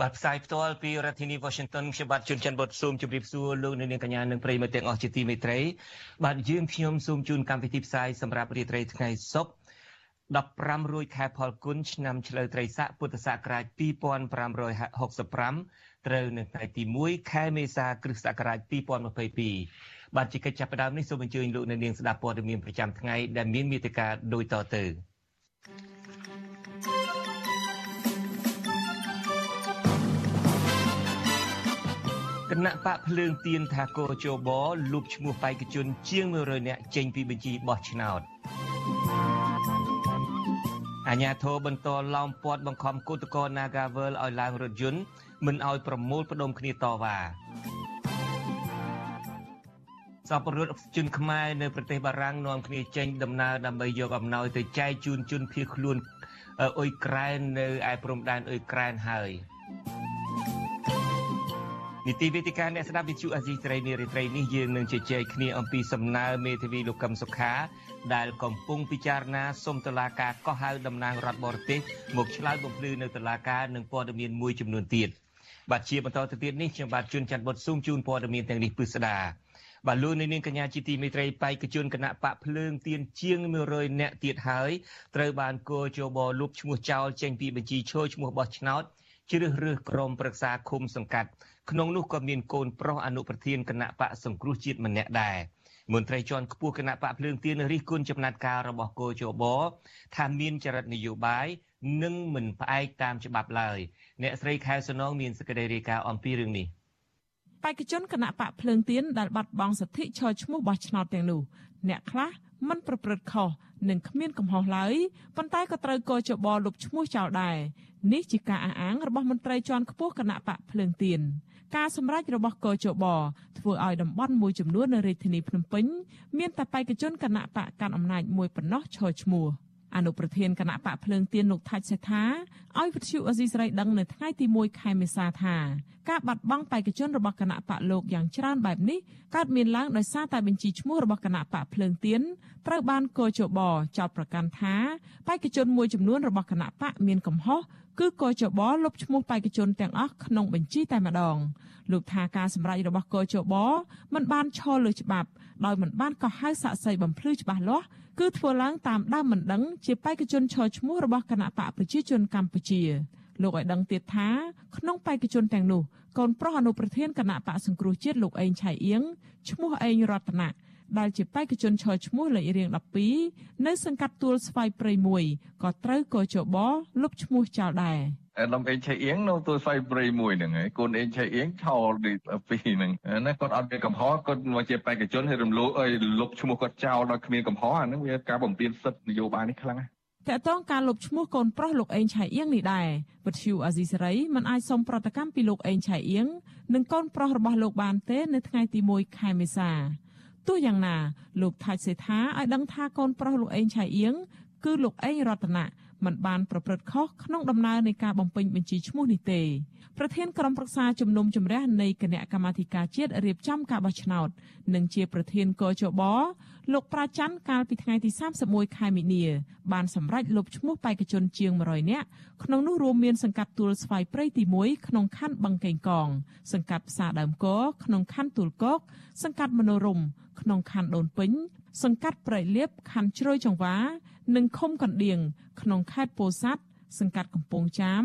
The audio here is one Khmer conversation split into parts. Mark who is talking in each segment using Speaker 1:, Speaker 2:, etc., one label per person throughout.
Speaker 1: បាទផ្សាយផ្ទាល់ពីរដ្ឋធានី Washington ខ្ញុំបាទជួនច័ន្ទបុតស៊ូមជម្រាបសួរលោកអ្នកនាងកញ្ញានិងប្រិយមិត្តទាំងអស់ជាទីមេត្រីបាទយើងខ្ញុំសូមជូនកម្មវិធីផ្សាយសម្រាប់រាត្រីថ្ងៃសុក្រ15រោចខែផលគុណឆ្នាំឆ្លូវត្រីស័កពុទ្ធសករាជ2565ត្រូវនៅថ្ងៃទី1ខែមេសាគ្រិស្តសករាជ2022បាទជាកិច្ចចាប់ផ្ដើមនេះសូមអញ្ជើញលោកអ្នកនាងស្ដាប់ព័ត៌មានប្រចាំថ្ងៃដែលមានមេត្តាដូចតទៅ គណៈបកភ្លើងទៀនថាកោជបលូបឈ្មោះបេក្ខជនជាង100នាក់ចេញពីបញ្ជីបោះឆ្នោតអាញាធរបន្តឡោមព័ទ្ធបង្ខំគឧតកោ Nagavel ឲ្យឡើងរថយន្តមិនឲ្យប្រមូលផ្ដុំគ្នាតវ៉ាសពរដ្ឋជនខ្មែរនៅប្រទេសបារាំងនាំគ្នាចេញដំណើរដើម្បីយកអំណោយទៅចែកជូនជនភៀសខ្លួនអ៊ុយក្រែននៅឯព្រំដែនអ៊ុយក្រែនហើយ នីតិវេទិកាអ្នកស្ដាប់វិទ្យុអាស៊ីសេរីនារីត្រីនេះយើងនឹងជជែកគ្នាអំពីសំណើមេធាវីលោកកឹមសុខា ដែលកំពុងពិចារណាសុំតុលាការកោះហៅតំណាងរដ្ឋបរទេសមកឆ្លើយបំភ្លឺនៅតុលាការនឹងព័ត៌មានមួយចំនួនទៀតបាទជាបន្តទៅទៀតនេះខ្ញុំបាទជួនច័ន្ទបុតស៊ូមជូនព័ត៌មានទាំងនេះពិស្ដាបាទលោកនាងកញ្ញាជាទីមេត្រីបេក្ខជនគណៈបកភ្លើងទៀនជាង100នាក់ទៀតហើយត្រូវបានគោជបលូបឈ្មោះចោលចេញពីបញ្ជីឈរឈ្មោះបោះឆ្នោត ជ្រើសរើសក្រុមប្រឹក្សាឃុំសង្កាត់ក្នុងនោះក៏មានកូនប្រុសអនុប្រធានគណៈបកសង្គ្រោះជាតិម្នាក់ដែរមន្ត្រីជាន់ខ្ពស់គណៈបកភ្លើងទៀនរិះគន់ចំណាត់ការរបស់គោជបថាមានចរិតនយោបាយនិងមិនផ្អែកតាមច្បាប់ឡើយអ្នកស្រីខែសំណងមានសេចក្តីរាយការណ៍អំពីរឿងនេះ
Speaker 2: បេក្ខជនគណៈបកភ្លើងទៀនដែលបាត់បង់សិទ្ធិឈរឈ្មោះបោះឆ្នោតទាំងនោះអ្នកខ្លះ មិនប្រព្រឹត្តខុសនិងគ្មានកំហុសឡើយប៉ុន្តែក៏ត្រូវកោជបលុបឈ្មោះចោលដែរនេះជាការអះអាងរបស់មន្ត្រីជាន់ខ្ពស់គណៈបកភ្លើងទៀនការសម្រេចរបស់កោជបធ្វើឲ្យតំបន់មួយចំនួននៅរាជធានីភ្នំពេញមានតែបេក្ខជនគណៈបកកាន់អំណាចមួយប៉ុណ្ណោះឈរឈ្មោះ អនុប្រធានគណៈបកភ្លើងទៀនលោកថាច់សេដ្ឋាឲ្យវិទ្យុអេស៊ីស្រីដឹងនៅថ្ងៃទី1ខែមេសាថាការបាត់បង់បេក្ខជនរបស់គណៈបកលោកយ៉ាងច្រើនបែបនេះកើតមានឡើងដោយសារតែបញ្ជីឈ្មោះរបស់គណៈបកភ្លើងទៀនត្រូវបានកោជបចោទប្រកាន់ថាបេក្ខជនមួយចំនួនរបស់គណៈបកមានកំហុស គឺកោជបលុបឈ្មោះបេក្ខជនទាំងអស់ក្នុងបញ្ជីតែម្ដងលោកថាការសម្រេចរបស់កោជបមិនបានឈលលើច្បាប់ដោយមិនបានកោះហៅសាក់សីបំភ្លឺច្បាស់លាស់គឺធ្វើឡើងតាមដើមមិនដឹងជាបេក្ខជនឈរឈ្មោះរបស់គណៈបកប្រជាជនកម្ពុជាលោកឲ្យដឹងទៀតថាក្នុងបេក្ខជនទាំងនោះកូនប្រុសអនុប្រធានគណៈបកសង្គ្រោះជាតិលោកអេងឆៃអៀងឈ្មោះអេងរតនៈ ដែលជាបេក្ខជនឈរឈ្មោះលេខរៀង12នៅសង្កាត់ទួលស្វាយព្រៃ1ក៏ត្រូវកោជបលុបឈ្មោះចោលដែរ
Speaker 3: អាដាមអេងឆៃអៀងនៅទួលស្វាយព្រៃមួយហ្នឹងហើយកូនអេងឆៃអៀងឆោលពីហ្នឹងណាគាត់អត់មានកំហុសគាត់មកជាបេក្ខជនហើយរំលោភអើយលុបឈ្មោះគាត់ចោលដោយគ្មានកំហុសអាហ្នឹងវាការបំពេញសិទ្ធិនយោបាយនេះខ្លាំងណាស់
Speaker 2: តកតងការលុបឈ្មោះកូនប្រុសលោកអេងឆៃអៀងនេះដែរវិទ្យុអាស៊ីសេរីមិនអាចសុំប្រតិកម្មពីលោកអេងឆៃអៀងនិងកូនប្រុសរបស់លោកបានទេនៅថ្ងៃទី1ខែមេសា ទោះយ៉ាងណាលោកថាច់សេដ្ឋាឲ្យដឹងថាកូនប្រុសលោកអេងឆៃអៀងគឺលោកអេងរតនៈ មិនបានប្រព្រឹត្តខុសក្នុងដំណើរនៃការបំពេញបញ្ជីឈ្មោះនេះទេប្រធានក្រុមប្រឹក្សាជំនុំជម្រះនៃគណៈកម្មាធិការជាតិរៀបចំការបោះឆ្នោត និងជាប្រធានកោជបលោកប្រាច័ន្ទកាលពីថ្ងៃទី31ខែមីនាបានសម្រេចលុបឈ្មោះបេក្ខជនជាង100នាក់ក្នុងនោះរួមមានសង្កាត់ទួលស្វាយព្រៃទី1ក្នុងខណ្ឌបឹងកេងកង សង្កាត់ផ្សារដើមកក្នុងខណ្ឌទួលគោកសង្កាត់មនោរមក្នុងខណ្ឌដូនពេញ សង្កាត់ព្រៃលៀបខណ្ឌជ្រោយចង្វា និងឃុំកណ្ដៀងក្នុងខេត្តពោធិ៍សាត់សង្កាត់កំពង់ចាម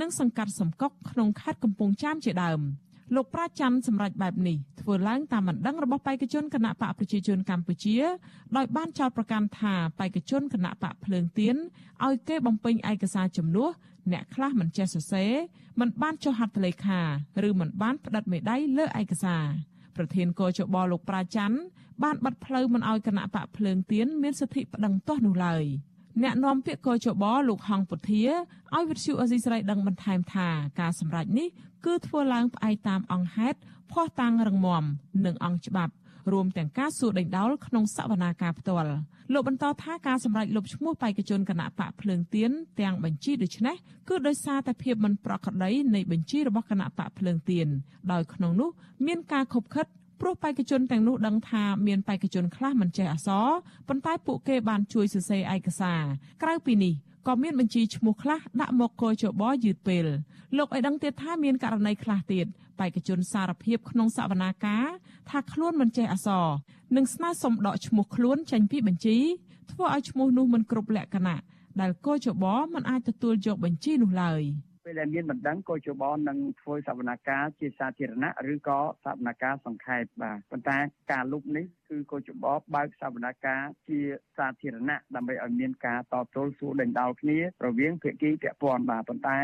Speaker 2: និងសង្កាត់សំកុកក្នុងខេត្តកំពង់ចាមជាដើមលោកប្រាច័ន្ទសម្រាប់បែបនេះធ្វើឡើងតាមបណ្ដឹងរបស់បេក្ខជនគណៈបកប្រជាជនកម្ពុជាដោយបានចោទប្រកាន់ថាបេក្ខជនគណៈបកភ្លើងទៀនឲ្យគេបំពេញឯកសារចំនួនអ្នកខ្លះមិនចេះសរសេរមិនបានចុះហត្ថលេខា ឬមិនបានផ្តិតមេដៃលើឯកសារ ប្រធានកោជបលោកប្រាច័ន្ទបានបាត់ផ្លូវមិនឲ្យគណៈបកភ្លើងទៀនមានសិទ្ធិប្តឹងទាស់នោះឡើយអ្នកនាំពាក្យកោជបលោកហងពុធាឲ្យវិទ្យុអេស៊ីសរ៉ៃដឹងបន្ថែមថាការសម្រេចនេះគឺធ្វើឡើងផ្អែកតាមអង្គហេតុភ័ស្តុតាងរឹងមាំនិងអង្គច្បាប់ រួមទាំងការសួរដេញដោលក្នុងសវនាការផ្ទាល់លោកបន្តថាការសម្រេចលុបឈ្មោះបេក្ខជនគណៈបកភ្លើងទៀនទាំងបញ្ជីដូចនេះគឺដោយសារតែភាពមិនប្រក្រតីនៃបញ្ជីរបស់គណៈបកភ្លើងទៀនដោយក្នុងនោះមានការខົບខិតព្រោះបេក្ខជនទាំងនោះដឹងថាមានបេក្ខជនខ្លះមិនចេះអក្សរប៉ុន្តែពួកគេបានជួយសរសេរឯកសារក្រៅពីនេះ ក៏មានបញ្ជីឈ្មោះខ្លះដាក់មកកជបយឺតពេលលោកឲ្យដឹងទៀតថាមានករណីខ្លះទៀតបេក្ខជនសារភាពក្នុងសវនាការថាខ្លួនមិនចេះអក្សរនិងស្នើសុំដកឈ្មោះខ្លួនចេញពីបញ្ជីធ្វើឲ្យឈ្មោះនោះមិនគ្រប់លក្ខណៈដែលកជបមិនអាចទទួលយកបញ្ជីនោះឡើយ។
Speaker 4: ពេលដែលមានបណ្ដឹងកោជបនឹងធ្វើសវនកម្មជាសាធារណៈឬក៏សវនកម្មសង្ខេបបាទប៉ុន្តែការលុបនេះ គឺកោជបបើកសវនកម្មជាសាធារណៈដើម្បីឲ្យមានការតបទល់សួរដេញដោលគ្នារវាងភាគីពាក់ព័ន្ធបាទប៉ុន្តែ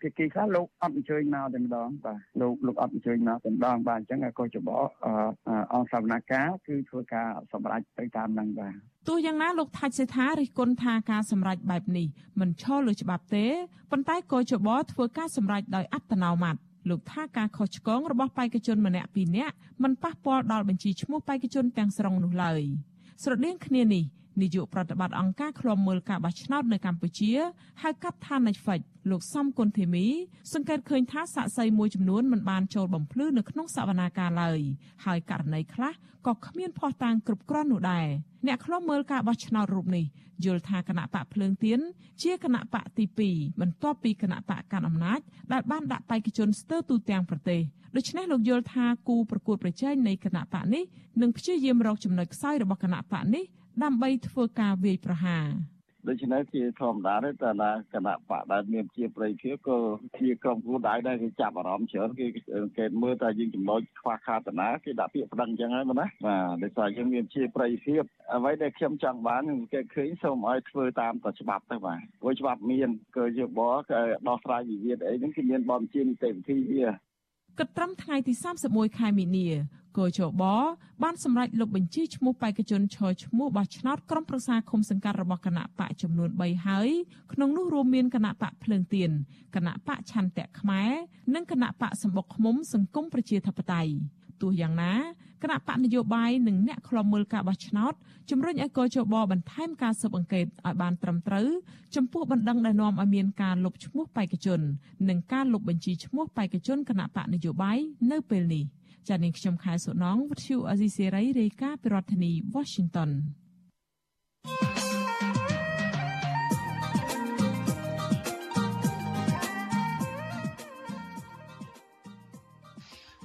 Speaker 4: ភាគីខ្លះលោកអត់អញ្ជើញមកតែម្ដងបាទលោកលោកអត់អញ្ជើញមកតែម្ដងបាទអញ្ចឹងកោជបអង្គសវនកម្មគឺធ្វើការសម្រេចទៅតាមនឹងបាទ
Speaker 2: ទោះយ៉ាងណាលោកថាច់សេថារិះគន់ថាការសម្រេចបែបនេះមិនឈលលើច្បាប់ទេប៉ុន្តែក៏ជបធ្វើការសម្រេចដោយអត្តនោម័ត លោកថាការខុសឆ្គងរបស់បេក្ខជនម្នាក់ពីរនាក់មិនប៉ះពាល់ដល់បញ្ជីឈ្មោះបេក្ខជនទាំងស្រុងនោះឡើយស្រដៀងគ្នានេះ នាយកប្រតិបត្តិអង្គការឃ្លាំមើលការបោះឆ្នោតនៅកម្ពុជាហៅកាត់ថា Netflix លោកសំគុណធីមីសង្កេតឃើញថាសាក់សីមួយចំនួនមិនបានចូលបំភ្លឺនៅក្នុងសវនាការឡើយហើយករណីខ្លះក៏គ្មានភ័ស្តុតាងគ្រប់គ្រាន់នោះដែរអ្នកខ្លំមើលការបោះឆ្នោតរូបនេះយល់ថាគណៈបកភ្លើងទៀនជាគណៈបកទី2បន្ទាប់ពីគណៈបកកាន់អំណាចដែលបានដាក់បេក្ខជនស្ទើរទូទាំងប្រទេសដូច្នេះលោកយល់ថាគូប្រកួតប្រជែងនៃគណៈបកនេះនឹងព្យាយាមរកចំណុចខ្សោយរបស់គណៈបកនេះ ដើម្បីធ្វើការវាយប្រហារ
Speaker 4: ដូច្នេះជាធម្មតាទេតែណាគណៈបកដែលមានជាប្រិយភាពក៏ជាក្រុមគូដៅដែរគេចាប់អារម្មណ៍ច្រើនគេគេមើលតែយើងចំណុចខ្វះខាតតាគេដាក់ពាក្យប្តឹងអញ្ចឹងហើយណាបាទដោយសារយើងមានជាប្រិយភាពអ្វីដែលខ្ញុំចង់បានគេឃើញសូមឲ្យធ្វើតាមតែច្បាប់ទៅបាទព្រោះច្បាប់មានក៏ជាបកដោះស្រាយវិវាទអីហ្នឹងគឺមានបទបញ្ជានីតិវិធីវា
Speaker 2: គិតត្រឹមថ្ងៃទី31ខែមីនាគយជបបានសម្រេចលុបបញ្ជីឈ្មោះបេក្ខជនឈរឈ្មោះបោះឆ្នោតក្រុមប្រឹក្សាឃុំសង្កាត់របស់គណៈបកចំនួន3ហើយក្នុងនោះរួមមានគណៈបកភ្លើងទៀនគណៈបកឆន្ទៈខ្មែរនិងគណៈបកសម្បុកឃុំសង្គមប្រជាធិបតេយ្យ ទោះយ៉ាងណាគណៈបកនយោបាយនិងអ្នកខ្លំមើលការបោះឆ្នោតជំរុញឲ្យកោជបបន្ថែមការស៊ើបអង្កេតឲ្យបានត្រឹមត្រូវចំពោះបណ្ដឹងដែលនាំឲ្យមានការលុបឈ្មោះបេក្ខជន និងការលុបបញ្ជីឈ្មោះបេក្ខជនគណៈបកនយោបាយនៅពេលនេះ។ចា៎នាងខ្ញុំខែសុណងវិទ្យុអេស៊ីសេរីរាយការណ៍ពីរដ្ឋធានី Washington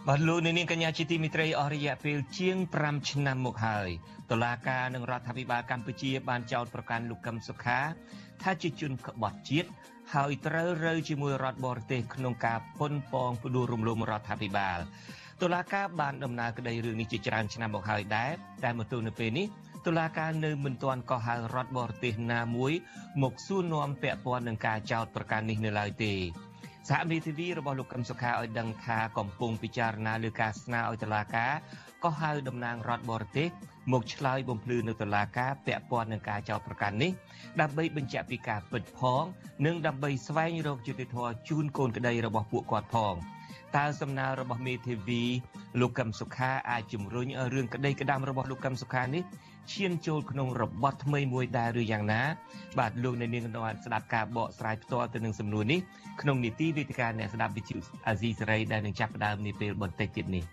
Speaker 1: បាទលោកនាងកញ្ញាជាទីមិត្តរីអស់រយៈពេលជាង5ឆ្នាំមកហើយតុលាការនិងរដ្ឋាភិបាលកម្ពុជា បានចោទប្រកាន់លោកកឹមសុខា ថាជាជនក្បត់ជាតិហើយត្រូវរើជាមួយរដ្ឋបរទេសក្នុងការប៉ុនប៉ងផ្ដួលរំលំរដ្ឋាភិបាលតុលាការបានដំណើរក្តីរឿងនេះជាច្រើនឆ្នាំមកហើយដែរតែមកទល់នៅពេលនេះតុលាការនៅមិនទាន់កោះហៅរដ្ឋបរទេសណាមួយ មកសួរនាំពាក់ព័ន្ធនឹងការចោទប្រកាន់នេះនៅឡើយទេ សហមេធាវីរបស់លោកកឹមសុខាឲ្យដឹងថាកំពុងពិចារណាលើការស្នើឲ្យតុលាការកោះហៅតំណាងរដ្ឋបរទេសមកឆ្លើយបំភ្លឺនៅតុលាការពាក់ព័ន្ធនឹងការចោទប្រកាន់នេះដើម្បីបញ្ជាក់ពីការពិតផង និងដើម្បីស្វែងរកយុត្តិធម៌ជូនកូនក្តីរបស់ពួកគាត់ផង។តើសំណើរបស់មេធាវីលោកកឹមសុខាអាចជំរុញរឿងក្តីក្តាំរបស់លោកកឹមសុខានេះឈានចូលក្នុងរបបថ្មីមួយដែរឬយ៉ាងណា បាទលោកនៅនាងបានស្ដាប់ការបកស្រាយផ្ទាល់ទៅនឹងសំណួរនេះ ក្នុងនីតិវេទិកាអ្នកស្ដាប់វិទ្យុអាស៊ីសេរីដែលនឹងចាប់ផ្ដើមនាពេលបន្តិចទៀតនេះ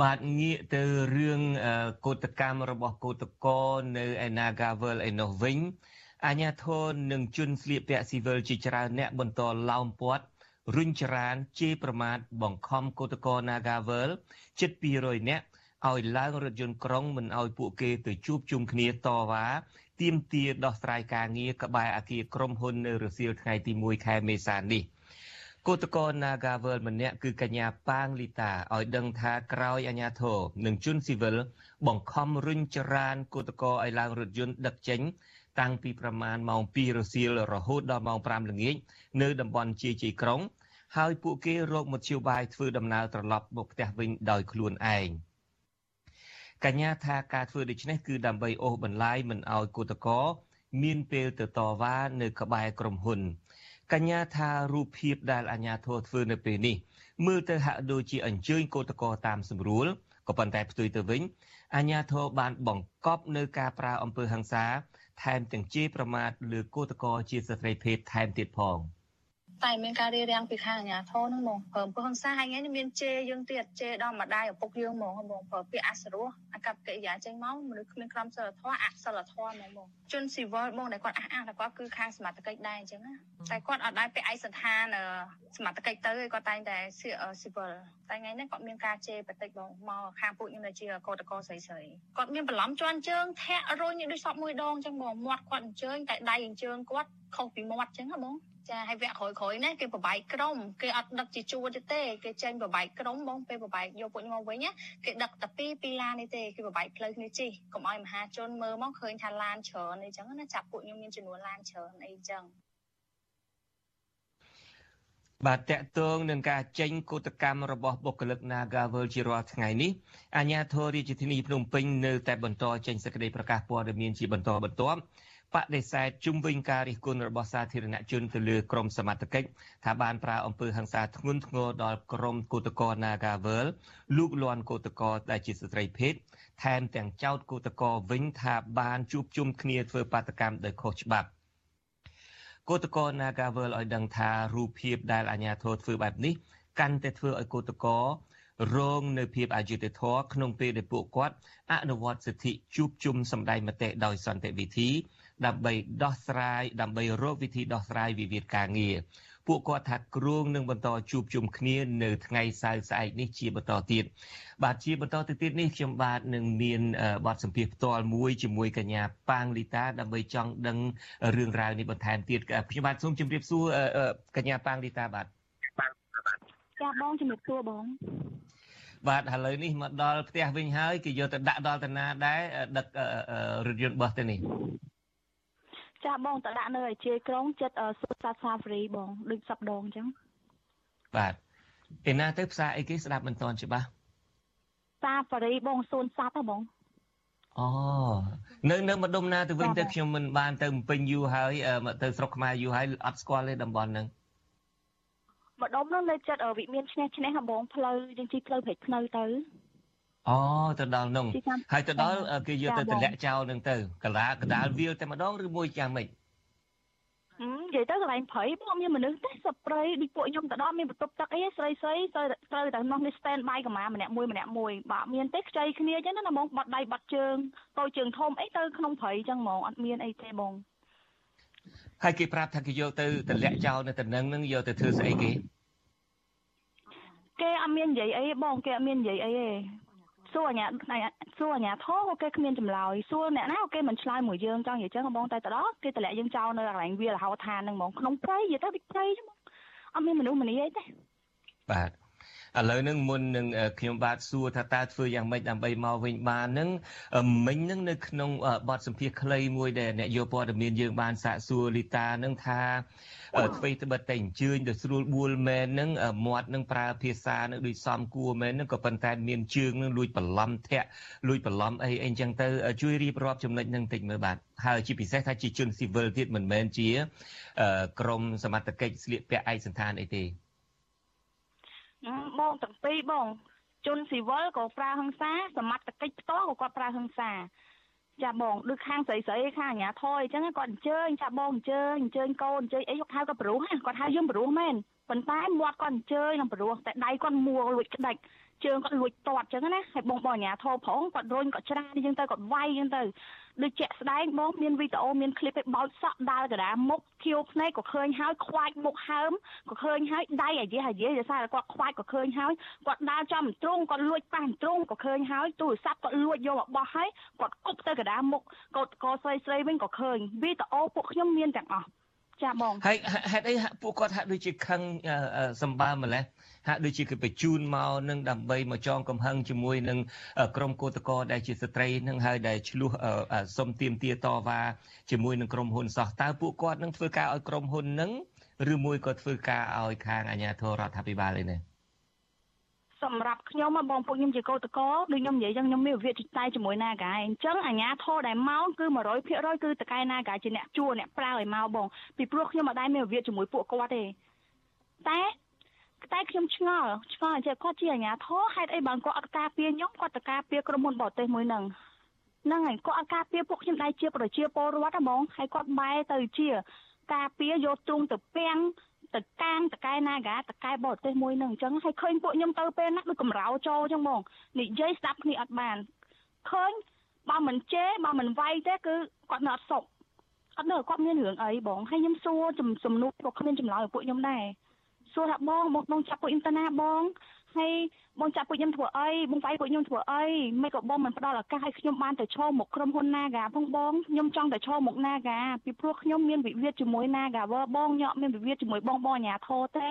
Speaker 1: បាទងាកទៅរឿងកោតកម្មរបស់កោតកោនៅឯ Nagavel ឯនោះវិញអាញាធននឹងជន់ស្លៀកពាក់ស៊ីវិលជាច្រើនអ្នកបន្តឡោមព័ទ្ធ រុញច្រានជេរប្រមាថបង្ខំកោតកោ Nagavel ជិត200នាក់ឲ្យឡើងរថយន្តក្រុងមិនឲ្យពួកគេទៅជួបជុំគ្នាតវ៉ាទាមទារដោះស្រាយការងារក្បែរអគារក្រុមហ៊ុននៅរសៀលថ្ងៃទី1ខែមេសានេះ។គឧតកោ Nagavel ម្នាក់គឺកញ្ញាប៉ាងលីតាឲ្យដឹងថាក្រោយអាញាធរនិងជនស៊ីវិលបង្ខំរុញច្រានគឧតកោឲ្យឡើងរថយន្តដឹកចេញតាំងពីប្រមាណម៉ោង2រសៀលរហូតដល់ម៉ោង5ល្ងាចនៅតំបន់ជាជ័យក្រុង ហើយពួកគេរកមធ្យោបាយធ្វើដំណើរត្រឡប់មកផ្ទះវិញដោយខ្លួនឯងកញ្ញាថាការធ្វើដូច្នេះគឺដើម្បីអូសបន្លាយមិនឲ្យគឧតកោមានពេលទៅតវ៉ានៅក្បែរក្រុមហ៊ុនកញ្ញាថារូបភាពដែលអាញាធរធ្វើនៅពេលនេះមើលទៅហាក់ដូចជាអញ្ជើញគឧតកោតាមស្រួលក៏ប៉ុន្តែផ្ទុយទៅវិញអាញាធរបានបង្កប់នៅការប្រើអំពើហិង្សា ថែមទាំងជេរប្រមាថលើគឧតកោជាស្ត្រីភេទថែមទៀតផង។
Speaker 5: តែមានការរៀបរៀងពីខាងអាជ្ញាធរហ្នឹងហ្មងព្រមព្រោះហង្សាហើយថ្ងៃនេះមានជេរយើងទៀតជេរដល់ម្ដាយឪពុកយើងហ្មងហ្មងព្រោះពាក្យអសរោះអាកប្បកិរិយាចេញមកមនុស្សគ្មានក្រមសីលធម៌អសិលធម៌ហ្មងហ្មងជនស៊ីវិលហ្មងដែលគាត់អះអាងថាគាត់គឺខាងសមត្ថកិច្ចដែរអញ្ចឹងណាតែគាត់អត់ដែរពាក់ឯកសន្តានសមត្ថកិច្ចទៅគាត់តែងតែស៊ីវិលតែថ្ងៃនេះគាត់មានការជេរបតិចបងមកខាងពួកខ្ញុំដែលជាកោតកោស្រីស្រីគាត់មានបន្លំជន់ជើងធាក់រុញដូចសពមួយដងអញ្ចឹងបងមាត់គាត់អញ្ជើញតែដៃអញ្ជើញគាត់ខុសពីមាត់អញ្ចឹងហ៎បង ចាហើយវគ្គក្រោយក្រោយនេះគេប្របែកក្រុមគេអត់ដឹកជាជួរទេទេគេចេញប្របែកក្រុមបងពេលប្របែកយកពួកខ្ញុំមកវិញគេដឹកតែពីពីឡាននេះទេគេប្របែកផ្លូវគ្នាជិះកុំឲ្យមហាជនមើលមកឃើញថាឡានច្រើនអីចឹងណាចាប់ពួកខ្ញុំមានចំនួនឡានច្រើនអីចឹង
Speaker 1: បាទតកតងនឹងការចេញកោតកម្មរបស់បុគ្គលិក Nagavel ជារាល់ថ្ងៃនេះអាជ្ញាធររាជធានីភ្នំពេញនៅតែបន្តចេញសេចក្តីប្រកាសព័ត៌មានជាបន្តបន្ទាប់ បដិសេធជុំវិញការរិះគន់របស់សាធារណជនទៅលើក្រមសមត្ថកិច្ចថាបានប្រើអំពើហិង្សាធ្ងន់ធ្ងរដល់ក្រមគឧតកោ Nagavel លូកលាន់គឧតកោដែលជាស្ត្រីភេទថែមទាំងចោទគឧតកោវិញថាបានជួបជុំគ្នាធ្វើបាតកម្មដោយខុសច្បាប់គឧតកោ Nagavel ឲ្យដឹងថារូបភាពដែលអាជ្ញាធរធ្វើបែបនេះកាន់តែធ្វើឲ្យគឧតកោរងនៅភាពអយុត្តិធម៌ក្នុងពេលដែលពួកគាត់អនុវត្តសិទ្ធិជួបជុំសម្ដែងមតិដោយសន្តិវិធី ដើម្បីដោះស្រាយដើម្បីរកវិធីដោះស្រាយវិវាទការងារពួកគាត់ថាគ្រងនឹងបន្តជួបជុំគ្នានៅថ្ងៃសៅរ៍ស្អែកនេះជាបន្តទៀតបាទជាបន្តទៅទៀតនេះខ្ញុំបាទនឹងមានបទសម្ភាសផ្ទាល់មួយជាមួយកញ្ញាប៉ាងលីតាដើម្បីចង់ដឹងរឿងរ៉ាវនេះបន្ថែមទៀតខ្ញុំបាទសូមជម្រាបសួរកញ្ញាប៉ាងលីតាបាទ
Speaker 6: ចាបងជំរាបសួរបង
Speaker 1: បាទឥឡូវនេះមកដល់ផ្ទះវិញហើយគេយកទៅដាក់ដល់តាណាដែរដឹករថយន្តបោះទៅនេះ
Speaker 6: ចាបងតដាក់នៅឯជ័យក្រុងចិត្តសុខសាសាហ្វ្រីបង ដូចសប្ដងអញ្ចឹង
Speaker 1: បាទឯណាទៅផ្សារអីគេស្ដាប់មិនតាន់ច្បាស់
Speaker 6: សាហ្វារីបងសួនសត្វហ៎បង
Speaker 1: អូនៅនៅម្ដុំណាទៅវិញទៅខ្ញុំមិនបានទៅពេញយូរហើយទៅស្រុកខ្មែរយូរហើយអត់ស្គាល់ទេតំបន់ហ្នឹង
Speaker 6: ម្ដុំនោះនៅចិត្តវិមានឆ្នេះឆ្នេះហ៎បងផ្លូវយើងជិះផ្លូវព្រៃភ្នៅទៅ
Speaker 1: អូទៅដល់នោះហើយទៅដល់គេយកទៅតម្លាក់ចោលនឹងទៅកលាកដាលវាលតែម្ដងឬមួយយ៉ាងម៉េច
Speaker 6: និយាយទៅកន្លែងព្រៃបងមានមនុស្សទេសប្រីដូចពួកខ្ញុំទៅដល់មានបន្ទប់ទឹកអីស្រីស្រីត្រូវត្រូវតែនោះនេះ stand by កម្មាម្នាក់មួយម្នាក់មួយបើមានទេខ្ចីគ្នាអញ្ចឹងណាបងបាត់ដៃបាត់ជើងតូចជើងធំអីទៅក្នុងព្រៃអញ្ចឹងហ្មងអត់មានអីទេបង
Speaker 1: ហើយគេប្រាប់ថាគេយកទៅតម្លាក់ចោលនៅតំណឹងនឹងយកទៅធ្វើស្អីគេ
Speaker 6: គេអត់មាននិយាយអីបងគេអត់មាននិយាយអីទេ សួរអាញាសួរអាញាធោក៏គេគ្មានចម្លើយសួរអ្នកណាគេមិនឆ្លើយមួយយើងចង់និយាយចឹងបងតែទៅដល់គេតម្លាក់យើងចោលនៅកន្លែងវាលហោឋានហ្នឹងហ្មងក្នុងព្រៃនិយាយទៅដូចព្រៃហ្មងអត់មានមនុស្សម្នាអីទេ
Speaker 1: បាទ ឥឡូវហ្នឹងមុននឹងខ្ញុំបាទសួរថាតើធ្វើយ៉ាងម៉េចដើម្បីមកវិញបានហ្នឹងមិញហ្នឹងនៅក្នុងបទសម្ភាសន៍ខ្លីមួយដែលអ្នកយកព័ត៌មានយើងបានសាកសួរលីតាហ្នឹងថាអ្វីត្បិតតែអញ្ជើញទៅស្រួលបួលមែនហ្នឹងមាត់នឹងប្រើភាសានឹងដូចសំគួរមែនហ្នឹងក៏ប៉ុន្តែមានជើងនឹងលួចបន្លំធាក់លួចបន្លំអីអីចឹងទៅជួយរៀបរាប់ចំណុចហ្នឹងតិចមើលបាទហើយជាពិសេសថាជាជនស៊ីវិលទៀតមិនមែនជាក្រមសមត្ថកិច្ចស្លៀកពាក់ឯកសន្តានអីទេ
Speaker 6: បងទាំងពីរបងជនស៊ីវិលក៏ប្រើហិង្សាសមត្ថកិច្ចផ្ទាល់ក៏គាត់ប្រើហិង្សាចាបងដូចខាងស្រីស្រីខាងអាញាធរអញ្ចឹងគាត់អញ្ជើញចាបងអញ្ជើញអញ្ជើញកូនអញ្ជើញអីគាត់ហៅគាត់ព្រោះគាត់ហៅយើងព្រោះមែនប៉ុន្តែមាត់គាត់អញ្ជើញនឹងព្រោះតែដៃគាត់មួលួចក្តាច់ជើងគាត់លួចតតអញ្ចឹងណាហើយបងបងអាញាធរប្រងគាត់រុញគាត់ច្រានអញ្ចឹងទៅគាត់វាយអញ្ចឹងទៅ ដូចជាក់ស្ដែងបងមានវីដេអូមានឃ្លីបឯបោចសក់ដាល់កណ្ដាលមុខខៀវភ្នែកក៏ឃើញហើយខ្វាច់មុខហើមក៏ឃើញហើយដៃអាយេអាយេដោយសារគាត់ខ្វាច់ក៏ឃើញហើយគាត់ដាល់ចំទ្រូងគាត់លួចប៉ះទ្រូងក៏ឃើញហើយទូរស័ព្ទគាត់លួចយកមកបោះហើយគាត់គប់ទៅកណ្ដាលមុខគាត់ក៏ស្រីស្រីវិញក៏ឃើញវីដេអូពួកខ្ញុំមានទាំងអស់ចាបង
Speaker 1: ហើយហេតុអីពួកគាត់ហាក់ដូចជាខឹងសម្បើម្លេះ ហាក់ដូចជាគេបញ្ជូនមកនឹងដើម្បីមកចងកំហឹងជាមួយនឹងក្រុមកោតកោដែលជាស្ត្រីនឹងហើយដែលឆ្លោះសុំទៀមទាតវ៉ាជាមួយនឹងក្រុមហ៊ុនសោះតើពួកគាត់នឹងធ្វើការឲ្យក្រុមហ៊ុននឹងឬមួយក៏ធ្វើការឲ្យខាងអាជ្ញាធររដ្ឋាភិបាលឯនេះ
Speaker 6: សម្រាប់ខ្ញុំបងពួកខ្ញុំជាកោតកោដូចខ្ញុំនិយាយចឹងខ្ញុំមានវិវាទតែជាមួយ Naga អញ្ចឹងអាញាធរដែលមកគឺ100%គឺតកែ Naga ជាអ្នកជួអ្នកប្រើឲ្យមកបងពីព្រោះខ្ញុំមិនដែលមានវិវាទជាមួយពួកគាត់ទេតែ តែខ្ញុំឆ្ងល់ឆ្ងល់ចេះគាត់ជាអាញាធរហេតុអីបើគាត់អត់ការពារខ្ញុំគាត់ទៅការពារក្រុមហ៊ុនបរទេសមួយហ្នឹងហ្នឹងហើយគាត់អត់ការពារពួកខ្ញុំដែរជាប្រជាពលរដ្ឋហ្មងហើយគាត់បែរទៅជាការពារយកទ្រង់ទៅពាំងទៅកាងតកែណាកាតកែបរទេសមួយនឹងអញ្ចឹងហើយឃើញពួកខ្ញុំទៅពេលណាដូចកំរោចោអញ្ចឹងបងនិយាយស្ដាប់គ្នាអត់បានឃើញបើមិនជេរបើមិនវាយទេគឺគាត់នៅអត់សុខអត់នៅគាត់មានរឿងអីបងហើយខ្ញុំសួរសំណួរពួកគ្មានចម្លើយពួកខ្ញុំដែរ សួរថាបងបងបងចាប់ពួកខ្ញុំទៅណាបងហើយបងចាប់ពួកខ្ញុំធ្វើអីបងវាយពួកខ្ញុំធ្វើអីមិនក៏បងមិនផ្ដល់ឱកាសឲ្យខ្ញុំបានទៅឈរមុខក្រុមហ៊ុន Naga ផងបងខ្ញុំចង់ទៅឈរមុខ Naga ពីព្រោះខ្ញុំមានវិវាទជាមួយ Naga វើបងញ៉ាក់មានវិវាទជាមួយបងបងអាញាធរទេ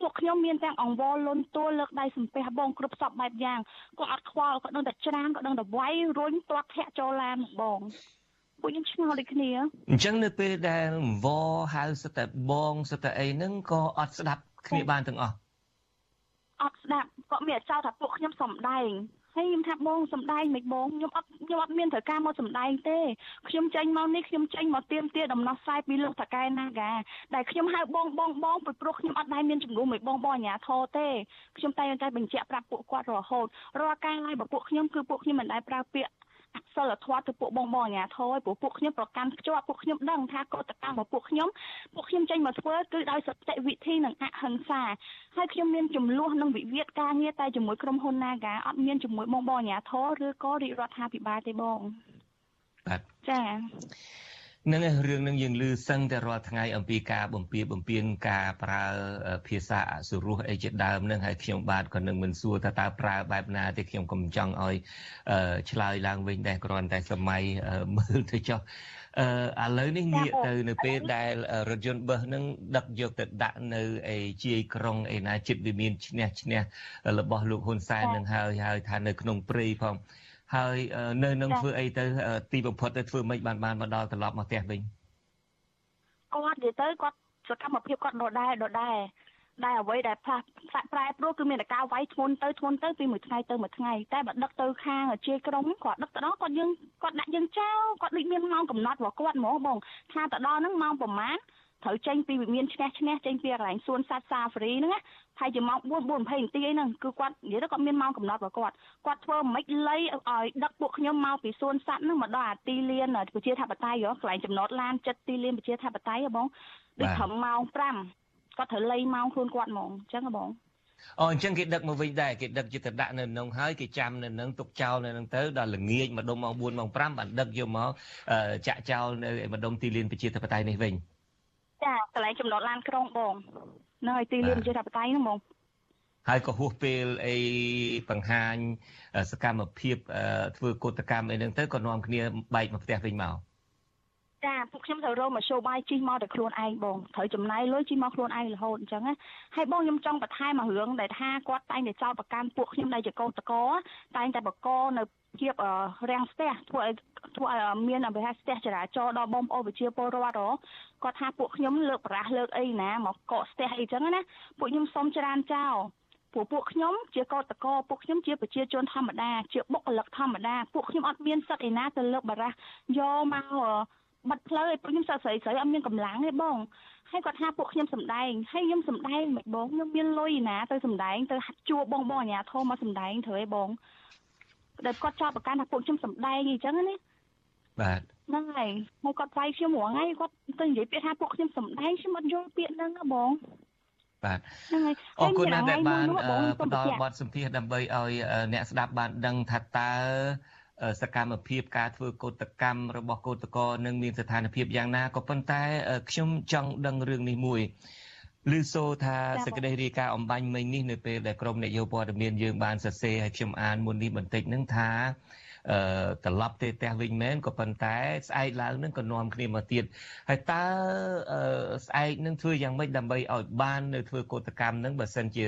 Speaker 6: ពួកខ្ញុំមានទាំងអង្វរលុនទួលលើកដៃសំពះបងគ្រប់សពបែបយ៉ាងគាត់អត់ខ្វល់គាត់ដឹងតែច្រានគាត់ដឹងតែវាយរុញទាត់ធាក់ចូលឡានបងពួកខ្ញុំឆ្ងល់ដូចគ្នា
Speaker 1: អញ្ចឹងនៅពេលដែលវហៅសិតតែបងសិតតែអីហ្នឹងក៏អត់ស្ដាប់ គ្នាបានទាំងអស់
Speaker 6: អត់ស្ដាប់គាត់មានចោលថាពួកខ្ញុំសំដែងហើយខ្ញុំថាបងសំដែងមិនបងខ្ញុំអត់ខ្ញុំអត់មានត្រូវការមកសំដែងទេខ្ញុំចេញមកនេះខ្ញុំចេញមកទៀមទាដំណោះស្រាយពីលោកតកែណាកាដែលខ្ញុំហៅបងបងបងពីព្រោះខ្ញុំអត់ដែរមានជំនួសមួយបងបងអាញាធរទេខ្ញុំតែតែបញ្ជាក់ប្រាប់ពួកគាត់រហូតរាល់ការឲ្យរបស់ពួកខ្ញុំគឺពួកខ្ញុំមិនដែលប្រើពាក្យ អសិលធម៌ទៅពួកបងបងអាញាធរព្រោះពួកខ្ញុំប្រកាន់ខ្ជាប់ពួកខ្ញុំដឹងថាកតកម្មរបស់ពួកខ្ញុំពួកខ្ញុំចេញមកធ្វើគឺដោយសតិវិធីនិងអហិង្សាហើយខ្ញុំមានចំនួននិងវិវាទការងារតែជាមួយក្រុមហ៊ុន Naga អត់មានជាមួយបងបងអាញាធរឬក៏រាជរដ្ឋាភិបាលទេបង
Speaker 1: បាទ
Speaker 6: ចា
Speaker 1: នឹងរឿងនឹងយើងឮសឹងតែរាល់ថ្ងៃអំពីការបំពៀបំពៀនការប្រើភាសាអសុរោះអីជាដើមនឹងហើយខ្ញុំបាទក៏នឹងមិនសួរថាតើប្រើបែបណាទេខ្ញុំក៏មិនចង់ឲ្យឆ្លើយឡើងវិញដែរគ្រាន់តែសម័យមើលទៅចុះអឺឥឡូវនេះងាកទៅនៅពេលដែលរថយន្តបឹសនឹងដឹកយកទៅដាក់នៅអីជាយក្រុងអីណាចិត្តវាមានឈ្នះឈ្នះរបស់លោកហ៊ុនសែននឹងហើយហើយថានៅក្នុងព្រៃផង ហើយនៅនឹងធ្វើអីទៅទីបំផុតទៅធ្វើម៉េចបានបានមកដល់ត្រឡប់មកផ្ទះវិញ
Speaker 6: គាត់និយាយទៅគាត់សកម្មភាពគាត់ដដែលដដែលដែលអ្វីដែលផ្លាស់ប្រែប្រួលគឺមានតែការវាយធ្ងន់ទៅធ្ងន់ទៅពីមួយថ្ងៃទៅមួយថ្ងៃតែបើដឹកទៅខាងជាក្រុមគាត់ដឹកទៅដល់គាត់យើងគាត់ដាក់យើងចោលគាត់ដូចមានម៉ោងកំណត់របស់គាត់ហ្មងបងថាទៅដល់ហ្នឹងម៉ោងប្រហែល ត្រូវចេញពីវិមានឈ្នះឈ្នះចេញពីកន្លែងសួនសត្វសាហ្វរីហ្នឹងណាហើយជាម៉ោង4 4 20នាទីអីហ្នឹងគឺគាត់និយាយទៅគាត់មានម៉ោងកំណត់របស់គាត់គាត់ធ្វើមិនលៃឲ្យដឹកពួកខ្ញុំមកពីសួនសត្វហ្នឹងមកដល់អាទីលានប្រជាធិបតេយ្យកន្លែងចំណតឡានចិត្តទីលានប្រជាធិបតេយ្យហ៎បងដូចត្រឹមម៉ោង5គាត់ត្រូវលៃម៉ោងខ្លួនគាត់ហ្មងអញ្ចឹងហ៎បង
Speaker 1: អូអញ្ចឹងគេដឹកមកវិញដែរគេដឹកយកទៅដាក់នៅក្នុងហើយគេចាំនៅនឹងទុកចោលនៅនឹងទៅដល់ល្ងាចម្ដុំម៉ោង4ម៉ោង5បានដឹកយកមកចាក់ចោលនៅម្ដុំទីលានប្រជាធិបតេយ្យនេះវិញ
Speaker 6: ចាកន្លែងចំណតឡានក្រុងបងនៅឲ្យទីលានប្រជាធិបតេយ្យហ្នឹងបង
Speaker 1: ហើយក៏ហួសពេលអីបង្ហាញសកម្មភាពធ្វើកោតកម្មអីហ្នឹងទៅក៏នាំគ្នាបែកមកផ្ទះវិញមក
Speaker 6: ចាពួកខ្ញុំត្រូវរកមធ្យោបាយជិះមកតែខ្លួនឯងបងត្រូវចំណាយលុយជិះមកខ្លួនឯងរហូតអញ្ចឹងណាហើយបងខ្ញុំចង់បន្ថែមមួយរឿងដែលថាគាត់តែងតែចោទប្រកាន់ពួកខ្ញុំដែលជាកោតកោតែងតែបកនៅ ភាពរាំងស្ទះធ្វើឲ្យធ្វើឲ្យមានអភិហាស្ទះចរាចរណ៍ដល់បងប្អូនប្រជាពលរដ្ឋគាត់ថាពួកខ្ញុំលើកប្រាស់លើកអីណាមកកកស្ទះអីចឹងណាពួកខ្ញុំសុំច្រានចោលពួកពួកខ្ញុំជាកោតកោពួកខ្ញុំជាប្រជាជនធម្មតាជាបុគ្គលិកធម្មតាពួកខ្ញុំអត់មានសិទ្ធិឯណាទៅលើកបារះយកមកបាត់ផ្លូវឲ្យពួកខ្ញុំសស្រីស្រីអត់មានកម្លាំងទេបងហើយគាត់ថាពួកខ្ញុំសំដែងហើយខ្ញុំសំដែងមិនបងខ្ញុំមានលុយណាទៅសំដែងទៅហាត់ជួបងបងអាញាធមមកសំដែងត្រូវឯងបង ដែលគាត់ចោទប្រកាន់ថាពួកខ្ញុំសំដែងអញ្ចឹងណា
Speaker 1: បាទ
Speaker 6: ហ្នឹងហើយហើយគាត់វាយខ្ញុំរងហើយគាត់ទៅនិយាយពាក្យថាពួកខ្ញុំសំដែងខ្ញុំអត់យល់ពាក្យហ្នឹងណាបង
Speaker 1: បាទអរគុណណាស់ដែលបានផ្ដល់បទសម្ភាសដើម្បីឲ្យអ្នកស្ដាប់បានដឹងថាតើសកម្មភាពការធ្វើកោតកម្មរបស់កោតក្រនឹងមានស្ថានភាពយ៉ាងណាក៏ប៉ុន្តែខ្ញុំចង់ដឹងរឿងនេះមួយ ឮសូថាសេចក្តីរាយការណ៍អំបញ្ញមិញនេះនៅពេលដែលក្រុមអ្នកយោព័ត៌មានយើងបានសរសេរឲ្យខ្ញុំអានមុននេះបន្តិចនឹងថាអឺ ត្រឡប់ទៅផ្ទះវិញមែនក៏ប៉ុន្តែស្អែកឡើងនឹងក៏នាំគ្នាមកទៀតហើយតើស្អែកនឹងធ្វើយ៉ាងម៉េចដើម្បីឲ្យបាននៅធ្វើកោតកម្មនឹងបើសិនជា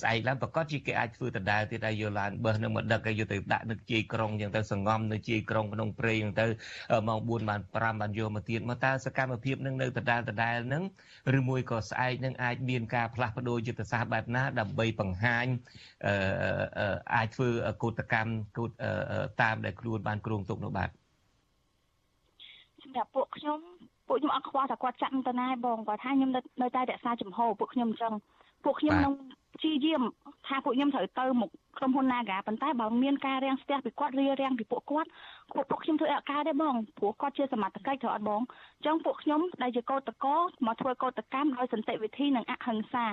Speaker 1: ស្អែកឡើងប្រកាសជាគេអាចធ្វើដដែលទៀតហើយយកឡានបឺសនឹងមកដឹកឲ្យយកទៅដាក់នៅជ័យក្រុងអញ្ចឹងទៅសង្ងំនៅជ័យក្រុងក្នុងព្រៃអញ្ចឹងទៅម៉ោង4បាន5បានយកមកទៀតមកតើសកម្មភាពនឹងនៅដដែលដដែលនឹងឬមួយក៏ស្អែកនឹងអាចមានការផ្លាស់ប្ដូរយុទ្ធសាស្ត្របែបណាដើម្បីបង្ហាញអាចធ្វើកោតកម្មកោតតាមដែលខ្លួនបានគ្រោងទុកនោះបាទ
Speaker 6: សម្រាប់ពួកខ្ញុំពួកខ្ញុំអត់ខ្វល់ថាគាត់ចាក់ទៅណាបងគាត់ថាខ្ញុំនៅតែរក្សាចំហពួកខ្ញុំអញ្ចឹងពួកខ្ញុំនឹងព្យាយាមថាពួកខ្ញុំត្រូវទៅមុខក្រុមហ៊ុន Naga ប៉ុន្តែបើមានការរាំងស្ទះពីគាត់រៀបរៀងពីពួកគាត់ពួកពួកខ្ញុំធ្វើអត់ការទេបងព្រោះគាត់ជាសមត្ថកិច្ចត្រូវអត់បងអញ្ចឹងពួកខ្ញុំដែលជាកោតកោមកធ្វើកោតកម្មដោយសន្តិវិធីនិងអហិង្សា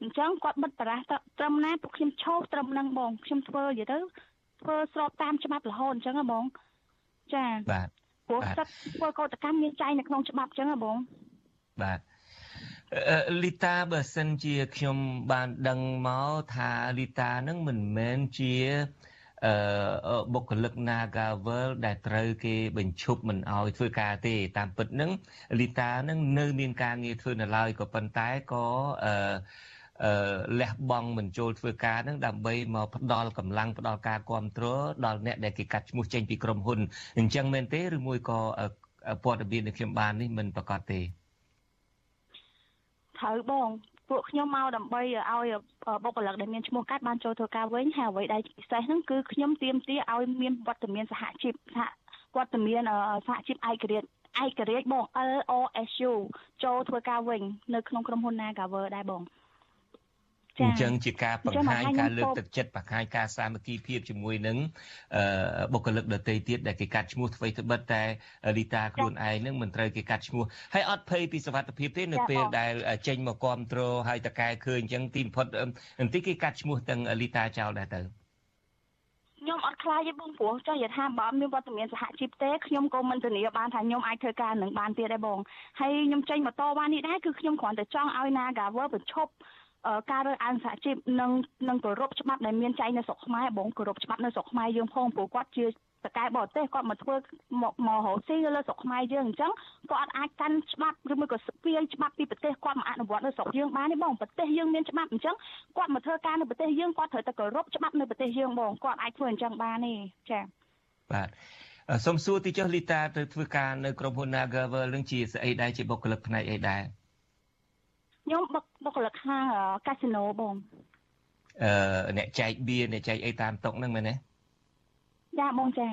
Speaker 6: អញ្ចឹងគាត់បិទប្រាស់ត្រឹមណាពួកខ្ញុំឈោះត្រឹមនឹងបងខ្ញុំធ្វើនិយាយទៅ ធ្វើស្របតាមច្បាប់រហូតអញ្ចឹងហ៎បងចា
Speaker 1: បាទ
Speaker 6: ព្រោះសិទ្ធធ្វើកោតកម្មមានចែងនៅក្នុងច្បាប់អញ្ចឹងហ៎បង
Speaker 1: បាទលីតាបើសិនជាខ្ញុំបានដឹងមកថាលីតានឹងមិនមែនជាអឺបុគ្គលិក Nagavel ដែលត្រូវគេបញ្ឈប់មិនអោយធ្វើការទេ តាមពិតនឹងលីតានឹងនៅមានការងារធ្វើនៅឡើយក៏ប៉ុន្តែក៏អឺអឺ លះបង់មិនចូលធ្វើការនឹងដើម្បីមកផ្ដល់កម្លាំងផ្ដល់ការគ្រប់គ្រងដល់អ្នកដែលគេកាត់ឈ្មោះចេញពីក្រុមហ៊ុនអញ្ចឹងមែនទេឬមួយក៏ព័ត៌មានដែលខ្ញុំបាននេះមិនប្រកាសទេ
Speaker 6: ត្រូវបងពួកខ្ញុំមកដើម្បីឲ្យបុគ្គលិកដែលមានឈ្មោះកាត់បានចូលធ្វើការវិញហើយអ្វីដែលពិសេសហ្នឹងគឺខ្ញុំទៀមទាឲ្យមានវត្តមានសហជីពសហវត្តមានសហជីពឯករាជ្យឯករាជ្យបង LOSU ចូលធ្វើការវិញនៅក្នុងក្រុមហ៊ុន Nagawer ដែរបង
Speaker 1: អញ្ចឹងជាការបង្ហាញការលើកទឹកចិត្តបង្ហាញការសាមគ្គីភាពជាមួយនឹងបុគ្គលិកដទៃទៀតដែលគេកាត់ឈ្មោះអ្វីត្បិតតែលីតាខ្លួនឯងនឹងមិនត្រូវគេកាត់ឈ្មោះហើយអត់ភ័យពីសវត្ថភាពទេនៅពេលដែលចេញមកគ្រប់គ្រងហើយតកែឃើញអញ្ចឹងទីបំផុតបន្តិចគេកាត់ឈ្មោះទាំងលីតាចោលដែរទៅ
Speaker 6: ខ្ញុំអត់ខ្លាចទេបងព្រោះចង់និយាយថាបើមានវត្តមានសហជីពទេខ្ញុំក៏មិនធានាបានថាខ្ញុំអាចធ្វើការនឹងបានទៀតដែរបងហើយខ្ញុំចេញមកតវ៉ានេះដែរគឺខ្ញុំគ្រាន់តែចង់ឲ្យ Nagawer បញ្ឈប់ ការរើសអើងសហជីពនិងនិងគោរពច្បាប់ដែលមានចែងនៅស្រុកខ្មែរបងគោរពច្បាប់នៅស្រុកខ្មែរយើងផងព្រោះគាត់ជាតកែបរទេសគាត់មកធ្វើមកមករកស៊ីលើស្រុកខ្មែរយើងអញ្ចឹងគាត់អាចកាន់ច្បាប់ឬមួយក៏ស្ពាយច្បាប់ពីប្រទេសគាត់មកអនុវត្តនៅស្រុកយើងបានទេបងប្រទេសយើងមានច្បាប់អញ្ចឹងគាត់មកធ្វើការនៅប្រទេសយើងគាត់ត្រូវតែគោរពច្បាប់នៅប្រទេសយើងបងគាត់អាចធ្វើអញ្ចឹងបានទេចា៎
Speaker 1: បាទសូមសួរទីចុះលីតាទៅធ្វើការនៅក្រុមហ៊ុន Nagavel នឹងជាស្អីដែរជាបុគ្គលិកផ្នែកអីដែរ
Speaker 6: ខ្ញុំបុបុគ្គលិកខាងកាស៊ីណូបង
Speaker 1: អឺអ្នកចែកបៀអ្នកចែកអីតាមតុកហ្នឹងមែនទេ
Speaker 6: ចាបងចា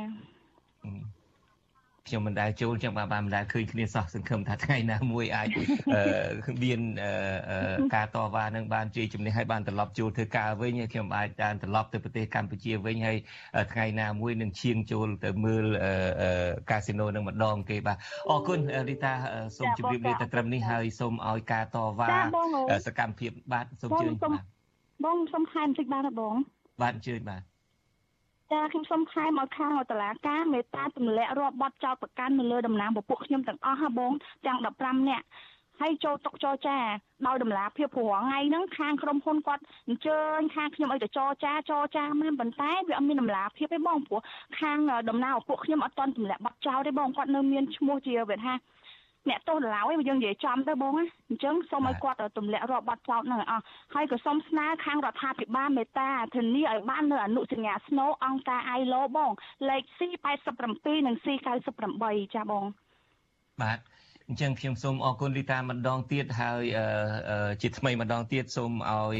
Speaker 1: ខ្ញុំមិនដែលចូលចឹងបាទបានមិនដែលឃើញគ្នាសោះសង្ឃឹមថាថ្ងៃណាមួយអាចមានការតវ៉ានឹងបានជ័យជំនះហើយបានត្រឡប់ចូលធ្វើការវិញហើយខ្ញុំអាចបានត្រឡប់ទៅប្រទេសកម្ពុជាវិញហើយថ្ងៃណាមួយនឹងឈៀងចូលទៅមើលកាស៊ីណូនឹងម្ដងគេបាទអរគុណរីតាសូមជម្រាបលាទៅត្រឹមនេះហើយសូមឲ្យការតវ៉ាសកម្មភាពបាទសូមជឿបាទ
Speaker 6: បងសូមខែបន្តិចបានទេបង
Speaker 1: បាទអញ្ជើញបាទ
Speaker 6: ចាខ្ញុំសូមខែមកខាងតុលាការមេត្តាទម្លាក់រាប់បទចោតប្រកាន់នៅលើតំណាងពពួកខ្ញុំទាំងអស់ហ่าបងទាំង15នាក់ហើយចូលតុកចរចាដោយតម្លាភាពព្រោះថ្ងៃហ្នឹងខាងក្រុមហ៊ុនគាត់អញ្ជើញខាងខ្ញុំឲ្យទៅចរចាចរចាមែនប៉ុន្តែវាអត់មានតម្លាភាពទេបងព្រោះខាងតំណាងពួកខ្ញុំអត់ទាន់ទម្លាក់ប័ណ្ណចោលទេបងគាត់នៅមានឈ្មោះជាវាថា អ្នកទោសដឡើយយើងនិយាយចំទៅបងណាអញ្ចឹងសូមឲ្យគាត់ទម្លាក់រាប់ប័ណ្ណចោតហ្នឹងឲ្យអស់ហើយក៏សូមស្នើខាងរដ្ឋាភិបាលមេត្តាធានាឲ្យបាននៅអនុសញ្ញាស្នូអង្គការ ILO បងលេខ C87 និង C98 ចាបង
Speaker 1: បាទអញ្ចឹងខ្ញុំសូមអរគុណលីតាម្ដងទៀតហើយជាថ្មីម្ដងទៀតសូមឲ្យ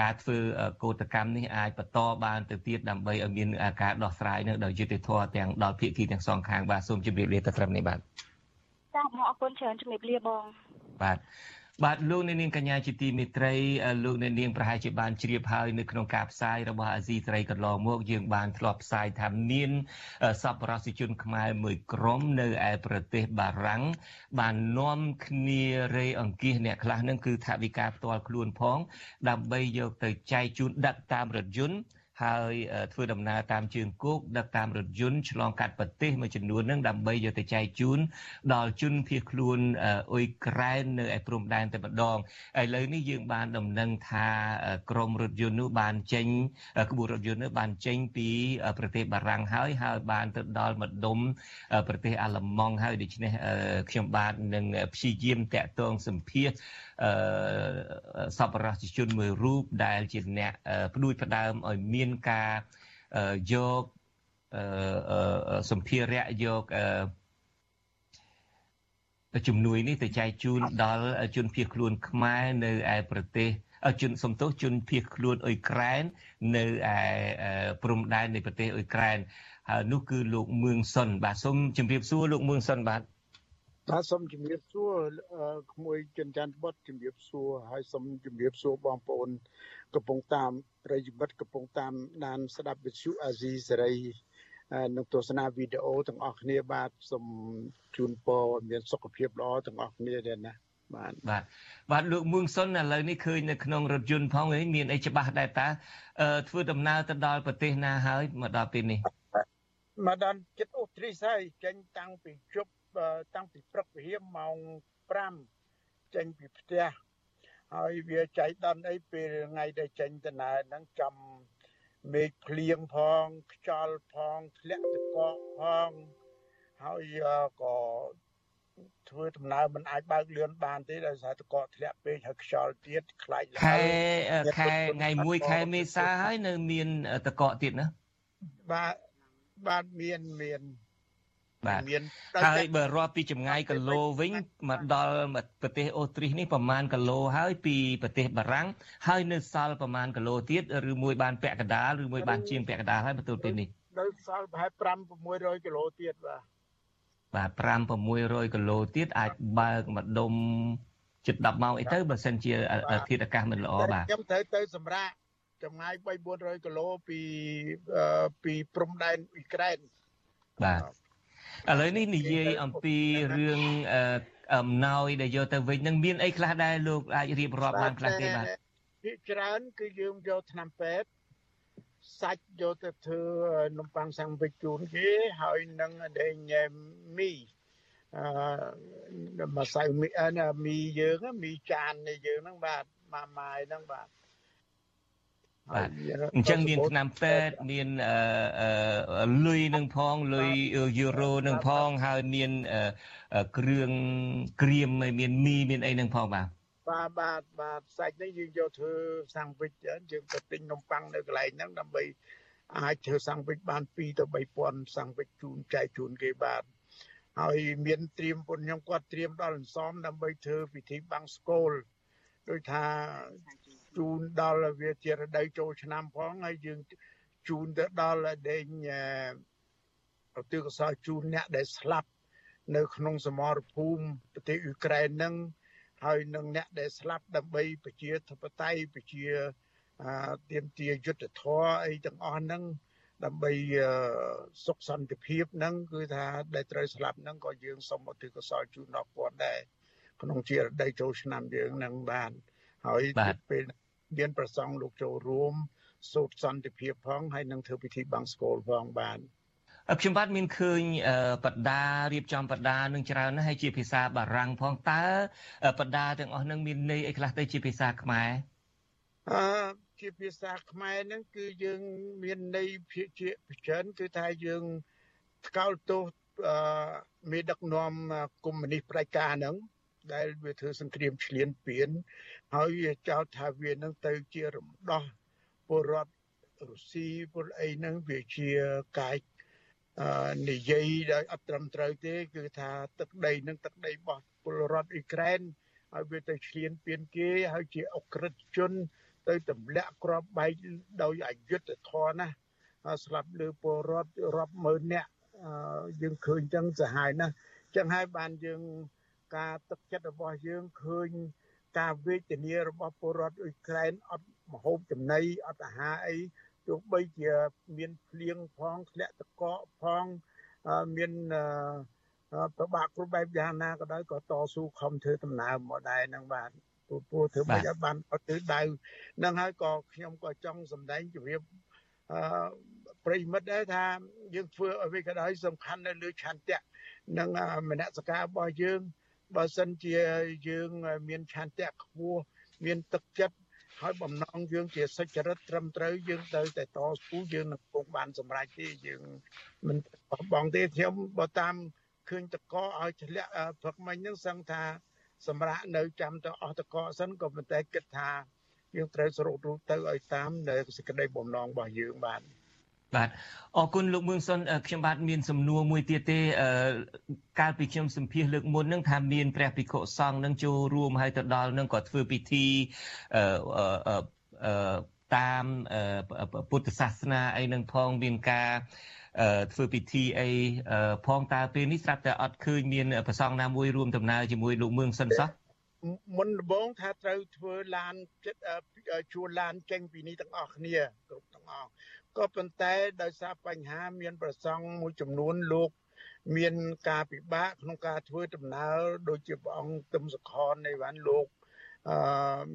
Speaker 1: ការធ្វើកោតកម្មនេះអាចបន្តបានទៅទៀតដើម្បីឲ្យមានការដោះស្រាយនៅដោយយុត្តិធម៌ទាំងដល់ភាគីទាំងសងខាងបាទសូមជម្រាបលាទៅត្រឹមនេះបាទ
Speaker 6: ចាបងអរគុណច្រើនជំរាបលាបង
Speaker 1: បាទបាទលោកអ្នកនាងកញ្ញាជាទីមេត្រីលោកអ្នកនាងប្រហែលជាបានជ្រាបហើយនៅក្នុងការផ្សាយរបស់អាស៊ីសេរីកន្លងមកយើងបានធ្លាប់ផ្សាយថាមានសប្បុរសជនខ្មែរមួយក្រុមនៅឯប្រទេសបារាំងបាននាំគ្នារេអង្គាសអ្នកខ្លះនឹងគឺថាវិការផ្ទាល់ខ្លួនផង ដើម្បីយកទៅចែកជូនដឹកតាមរថយន្ត ហើយធ្វើដំណើរតាមជើងគោកដឹកតាមរថយន្តឆ្លងកាត់ប្រទេសមួយចំនួននឹងដើម្បីយកទៅចែកជូនដល់ជនភៀសខ្លួនអ៊ុយក្រែននៅឯព្រំដែនតែម្ដងឥឡូវនេះយើងបានដំណឹងថាក្រុមរថយន្តនោះបានចេញក្បួនរថយន្តនោះបានចេញពីប្រទេសបារាំងហើយហើយបានទៅដល់ម្ដុំប្រទេសអាល្លឺម៉ង់ហើយដូច្នេះខ្ញុំបាទនឹងព្យាយាមតាក់ទងសម្ភាសអឺសប្បុរសជនមួយរូបដែលជាអ្នកផ្ដួចផ្ដើមឲ្យមានការយកសម្ភារៈយកជំនួយនេះទៅចែកជូនដល់ជនភៀសខ្លួនខ្មែរនៅឯប្រទេសជនសំទោសជនភៀសខ្លួនអ៊ុយក្រែននៅឯព្រំដែននៃប្រទេសអ៊ុយក្រែនហើយនោះគឺលោកមឿងសុន បាទសូមជម្រាបសួរលោកមឿងសុនបាទ
Speaker 7: បាទសូមជម្រាបសួរក្មួយចិនច័ន្ទបុតជម្រាបសួរហើយសូមជម្រាបសួរបងប្អូនកំពុងតាម ប្រិយមិត្តកំពុងតាមដានស្ដាប់វិទ្យុអាស៊ីសេរីនឹងទស្សនាវីដេអូទាំងអស់គ្នាបាទសូមជូនពរមានសុខភាពល្អទាំងអស់គ្នាដែរណាបាទ
Speaker 1: បាទបាទលោកមួងសុនឥឡូវនេះឃើញនៅក្នុងរថយន្តផងនេះមានអីច្បាស់ដែរតាធ្វើដំណើរទៅដល់ប្រទេសណាហើយមកដល់ពេលនេះ
Speaker 7: មកដល់ចិត្តអូទ្រីសហើយចេញតាំងពីជប់តាំងពីព្រឹកវិហាម៉ោង5ចេញពីផ្ទះ ហើយវាចៃដន្យអីពេលថ្ងៃដែលចេញដំណើរហ្នឹងចំមេឃភ្លៀងផងខ្យល់ផងធ្លាក់ទឹកកកផងហើយក៏ធ្វើដំណើរមិនអាចបើកលឿនបានទេដោយសារទឹកកកធ្លាក់ពេកហើយខ្យល់ទៀតខ្លាច
Speaker 1: ខែខែថ្ងៃ1ខែមេសាហើយនៅមានទឹកកកទៀតណា
Speaker 7: បាទបាទមានមាន
Speaker 1: បាទមានហើយបើរាប់ពីចម្ងាយគីឡូវិញមកដល់ប្រទេសអូទ្រីសនេះប្រមាណគីឡូហើយពីប្រទេសបារាំងហើយនៅសល់ប្រមាណគីឡូទៀតឬមួយបានពាក់កណ្ដាលឬមួយបានជាងពាក់កណ្ដាលហើយបន្ទូលពេលនេះ
Speaker 7: នៅសល់ប្រហែល5 600គីឡូទៀតបាទ
Speaker 1: បាទ5 600គីឡូទៀតអាចបើកម្ដុំជិត10ម៉ោងអីទៅបើសិនជាធាតុអាកាសមិនល្អបាទ
Speaker 7: ខ្ញុំត្រូវទៅសម្រាប់ចម្ងាយ3 400គីឡូពីពីព្រំដែនអ៊ុយក្រែន
Speaker 1: បាទ ឥឡូវនេះនិយាយអំពីរឿងអំណោយដែលយកទៅវិញនឹងមានអីខ្លះដែរលោកអាចរៀបរាប់បានខ្លះទេបាទ
Speaker 7: ភាគច្រើនគឺយើងយកថ្នាំពេទ្យសាច់យកទៅធ្វើនំប៉័ងសាំងវិជជូនគេហើយនឹងដេញមីអឺម្សៅមីមីយើងមីចាននៃយើងហ្នឹងបាទម៉ាម៉ាយហ្នឹងបាទ
Speaker 1: បាទអញ្ចឹងមានឆ្នាំពេទ្យមានលុយនឹងផងលុយយូរ៉ូនឹងផងហើយមានគ្រឿងក្រៀមមានមីមានអីនឹងផងបាទ
Speaker 7: បាទបាទបាទសាច់នេះយើងយកធ្វើសាំងវិចយើងទៅទិញនំប៉័ងនៅកន្លែងហ្នឹងដើម្បីអាចធ្វើសាំងវិចបាន2ទៅ3000សាំងវិចជូនចែកជូនគេបាទហើយមានត្រៀមពុនខ្ញុំគាត់ត្រៀមដល់អន្សមដើម្បីធ្វើពិធីបាំងស្គលដោយថា ជូនដល់វាជារដូវចូលឆ្នាំផងហើយយើងជូនទៅដល់ដេញប្រទាកសលជូនអ្នកដែលស្លាប់នៅក្នុងសមរភូមិប្រទេសអ៊ុយក្រែននឹងហើយនឹងអ្នកដែលស្លាប់ដើម្បីប្រជាធិបតេយ្យប្រជាទៀមទាយុទ្ធធរអីទាំងអស់ហ្នឹងដើម្បីសុខសន្តិភាពហ្នឹងគឺថាដែលត្រូវស្លាប់ហ្នឹងក៏យើងសូមឧទ្ទិសកុសលជូនដល់គាត់ដែរក្នុងជារដូវចូលឆ្នាំយើងនឹងបានហើយពេល មានប្រសងលោកចូលរួមសូត្រសន្តិភាពផងហើយនឹងធ្វើពិធីបង្ស្កូលផងបាន
Speaker 1: ខ្ញុំបាទមានឃើញបដារៀបចំបដានឹងច្រើនណាស់ហើយជាភាសាបារាំងផងតើបដាទាំងអស់នឹងមានន័យអីខ្លះទៅជាភាសាខ្មែរ
Speaker 7: អឺជាភាសាខ្មែរហ្នឹងគឺយើងមានន័យភាគជាច្រើនគឺថាយើងថ្កោលទោសអឺមេដឹកនាំកុម្មុយនីសផ្ដាច់ការហ្នឹង ដែលវាធ្វើសង្គ្រាមឈ្លានពានហើយវាចោទថាវានឹងទៅជារំដោះពលរដ្ឋរុស្ស៊ីពលអីហ្នឹងវាជាកាយនិយាយដោយអត់ត្រឹមត្រូវទេ គឺថាទឹកដីនឹងទឹកដីរបស់ពលរដ្ឋអ៊ុយក្រែនហើយវាទៅឈ្លានពានគេហើយជាអក្រិតជន ទៅទម្លាក់ក្របបែកដោយអយុត្តិធម៌ណាស្លាប់លើពលរដ្ឋរាប់ម៉ឺននាក់យើងឃើញចឹងសាហាវណាស់ចឹងហើយបានយើង ការទឹកចិត្តរបស់យើងឃើញការវេទនារបស់ពលរដ្ឋអ៊ុយក្រែនអត់មហូបចំណីអត់អាហារអីទោះបីជាមានភ្លៀងផងធ្លាក់ទឹកកកផងមានប្របាក់គ្រប់បែបយ៉ាងណាក៏ដោយក៏តស៊ូខំធ្វើដំណើរមកដែរនឹងបាទពូពូធ្វើមិនឲ្យបានអត់ទិដៅនឹងហើយក៏ខ្ញុំក៏ចង់សម្ដែងជម្រាបអឺប្រិមិត្តដែរថាយើងធ្វើអ្វីក៏ដោយសំខាន់នៅលើឆន្ទៈនិងមនសិការរបស់យើង បើសិនជាយើងមានឆន្ទៈខ្ពស់មានទឹកចិត្តហើយបំណងយើងជាសុចរិតត្រឹមត្រូវយើងទៅតែតស៊ូយើងនឹងគង់បានសម្រេចទេយើងមិនបោះបង់ទេខ្ញុំបើតាមឃើញតកឲ្យឆ្លាក់ព្រឹកមិញហ្នឹងសឹងថាសម្រាប់នៅចាំទៅអស់តកសិនក៏ប៉ុន្តែគិតថាយើងត្រូវសរុបរូបទៅឲ្យតាមនៅសេចក្តីបំណងរបស់យើងបាទ
Speaker 1: បាទអរគុណលោកមឿងសុនខ្ញុំបាទមានសំណួរមួយទៀតទេកាលពីខ្ញុំសម្ភាសលើកមុននឹងថាមានព្រះភិក្ខុសង្ឃនឹងចូលរួមហើយទៅដល់នឹងក៏ធ្វើពិធីតាមពុទ្ធសាសនាអីនឹងផងមានការធ្វើពិធីអីផងតើពេលនេះស្រាប់តែអត់ឃើញមានប្រសងណាមួយរួមដំណើរជាមួយលោកមឿងសិនសោះ
Speaker 7: មុនដំបូងថាត្រូវធ្វើឡានចិត្តជួលឡានចេញពីនេះទាំងអស់គ្នាគ្រប់ទាំងអស់ ក៏ប៉ុន្តែដោយសារបញ្ហាមានប្រសង់មួយចំនួនលោក មានការពិបាកក្នុងការធ្វើដំណើរដូចជាព្រះអង្គទឹមសខននៃវ៉ាន់លោកអឺ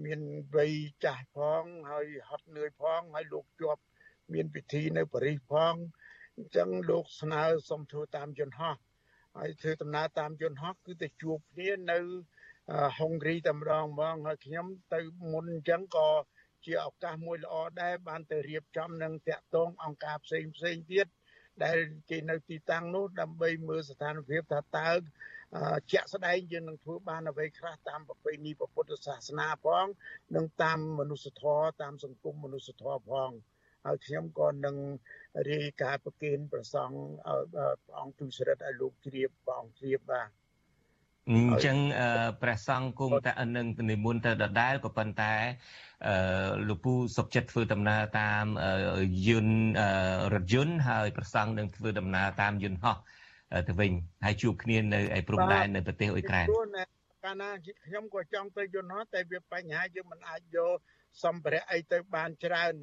Speaker 7: មានវ័យចាស់ផងហើយហត់នឿយផងហើយលោកជាប់មានពិធីនៅប៉ារីសផងអញ្ចឹងលោកស្នើសុំធ្វើតាមយន្តហោះហើយធ្វើដំណើរតាមយន្តហោះគឺទៅជួបគ្នានៅហុងគ្រីតែម្ដងហ្មងហើយខ្ញុំទៅមុនអញ្ចឹងក៏ ជាឱកាសមួយល្អដែរបានទៅរៀបចំនឹងតាក់ទងអង្គការផ្សេងផ្សេងទៀតដែលគេនៅទីតាំងនោះដើម្បីមើលស្ថានភាពថាតើជាក់ស្ដែងយើងនឹងធ្វើបានអ្វីខ្លះតាមប្រពៃណីពុទ្ធសាសនាផងនិងតាមមនុស្សធម៌តាមសង្គមមនុស្សធម៌ផងហើយខ្ញុំក៏នឹងរាយការណ៍ប្រគិនប្រសងព្រះអង្គទូសរិទ្ធឲ្យលោកជ្រាបព្រះអង្គជ្រាបបាទ
Speaker 1: អញ្ចឹងព្រះសង្ឃគុំតែនឹងនិមន្តទៅដដែលក៏ប៉ុន្តែអឺលោកពូសុកចិត្តធ្វើដំណើរតាមយន្តរថយន្តហើយប្រសង់នឹងធ្វើដំណើរតាមយន្តហោះទៅវិញហើយជួបគ្នានៅឯព្រំដែននៅប្រទេសអ៊ុយក្រែន
Speaker 7: កាលណាខ្ញុំក៏ចង់ទៅយន្តហោះតែវាបញ្ហាយើងមិនអាចយកសម្ភារៈអីទៅបានច្រើន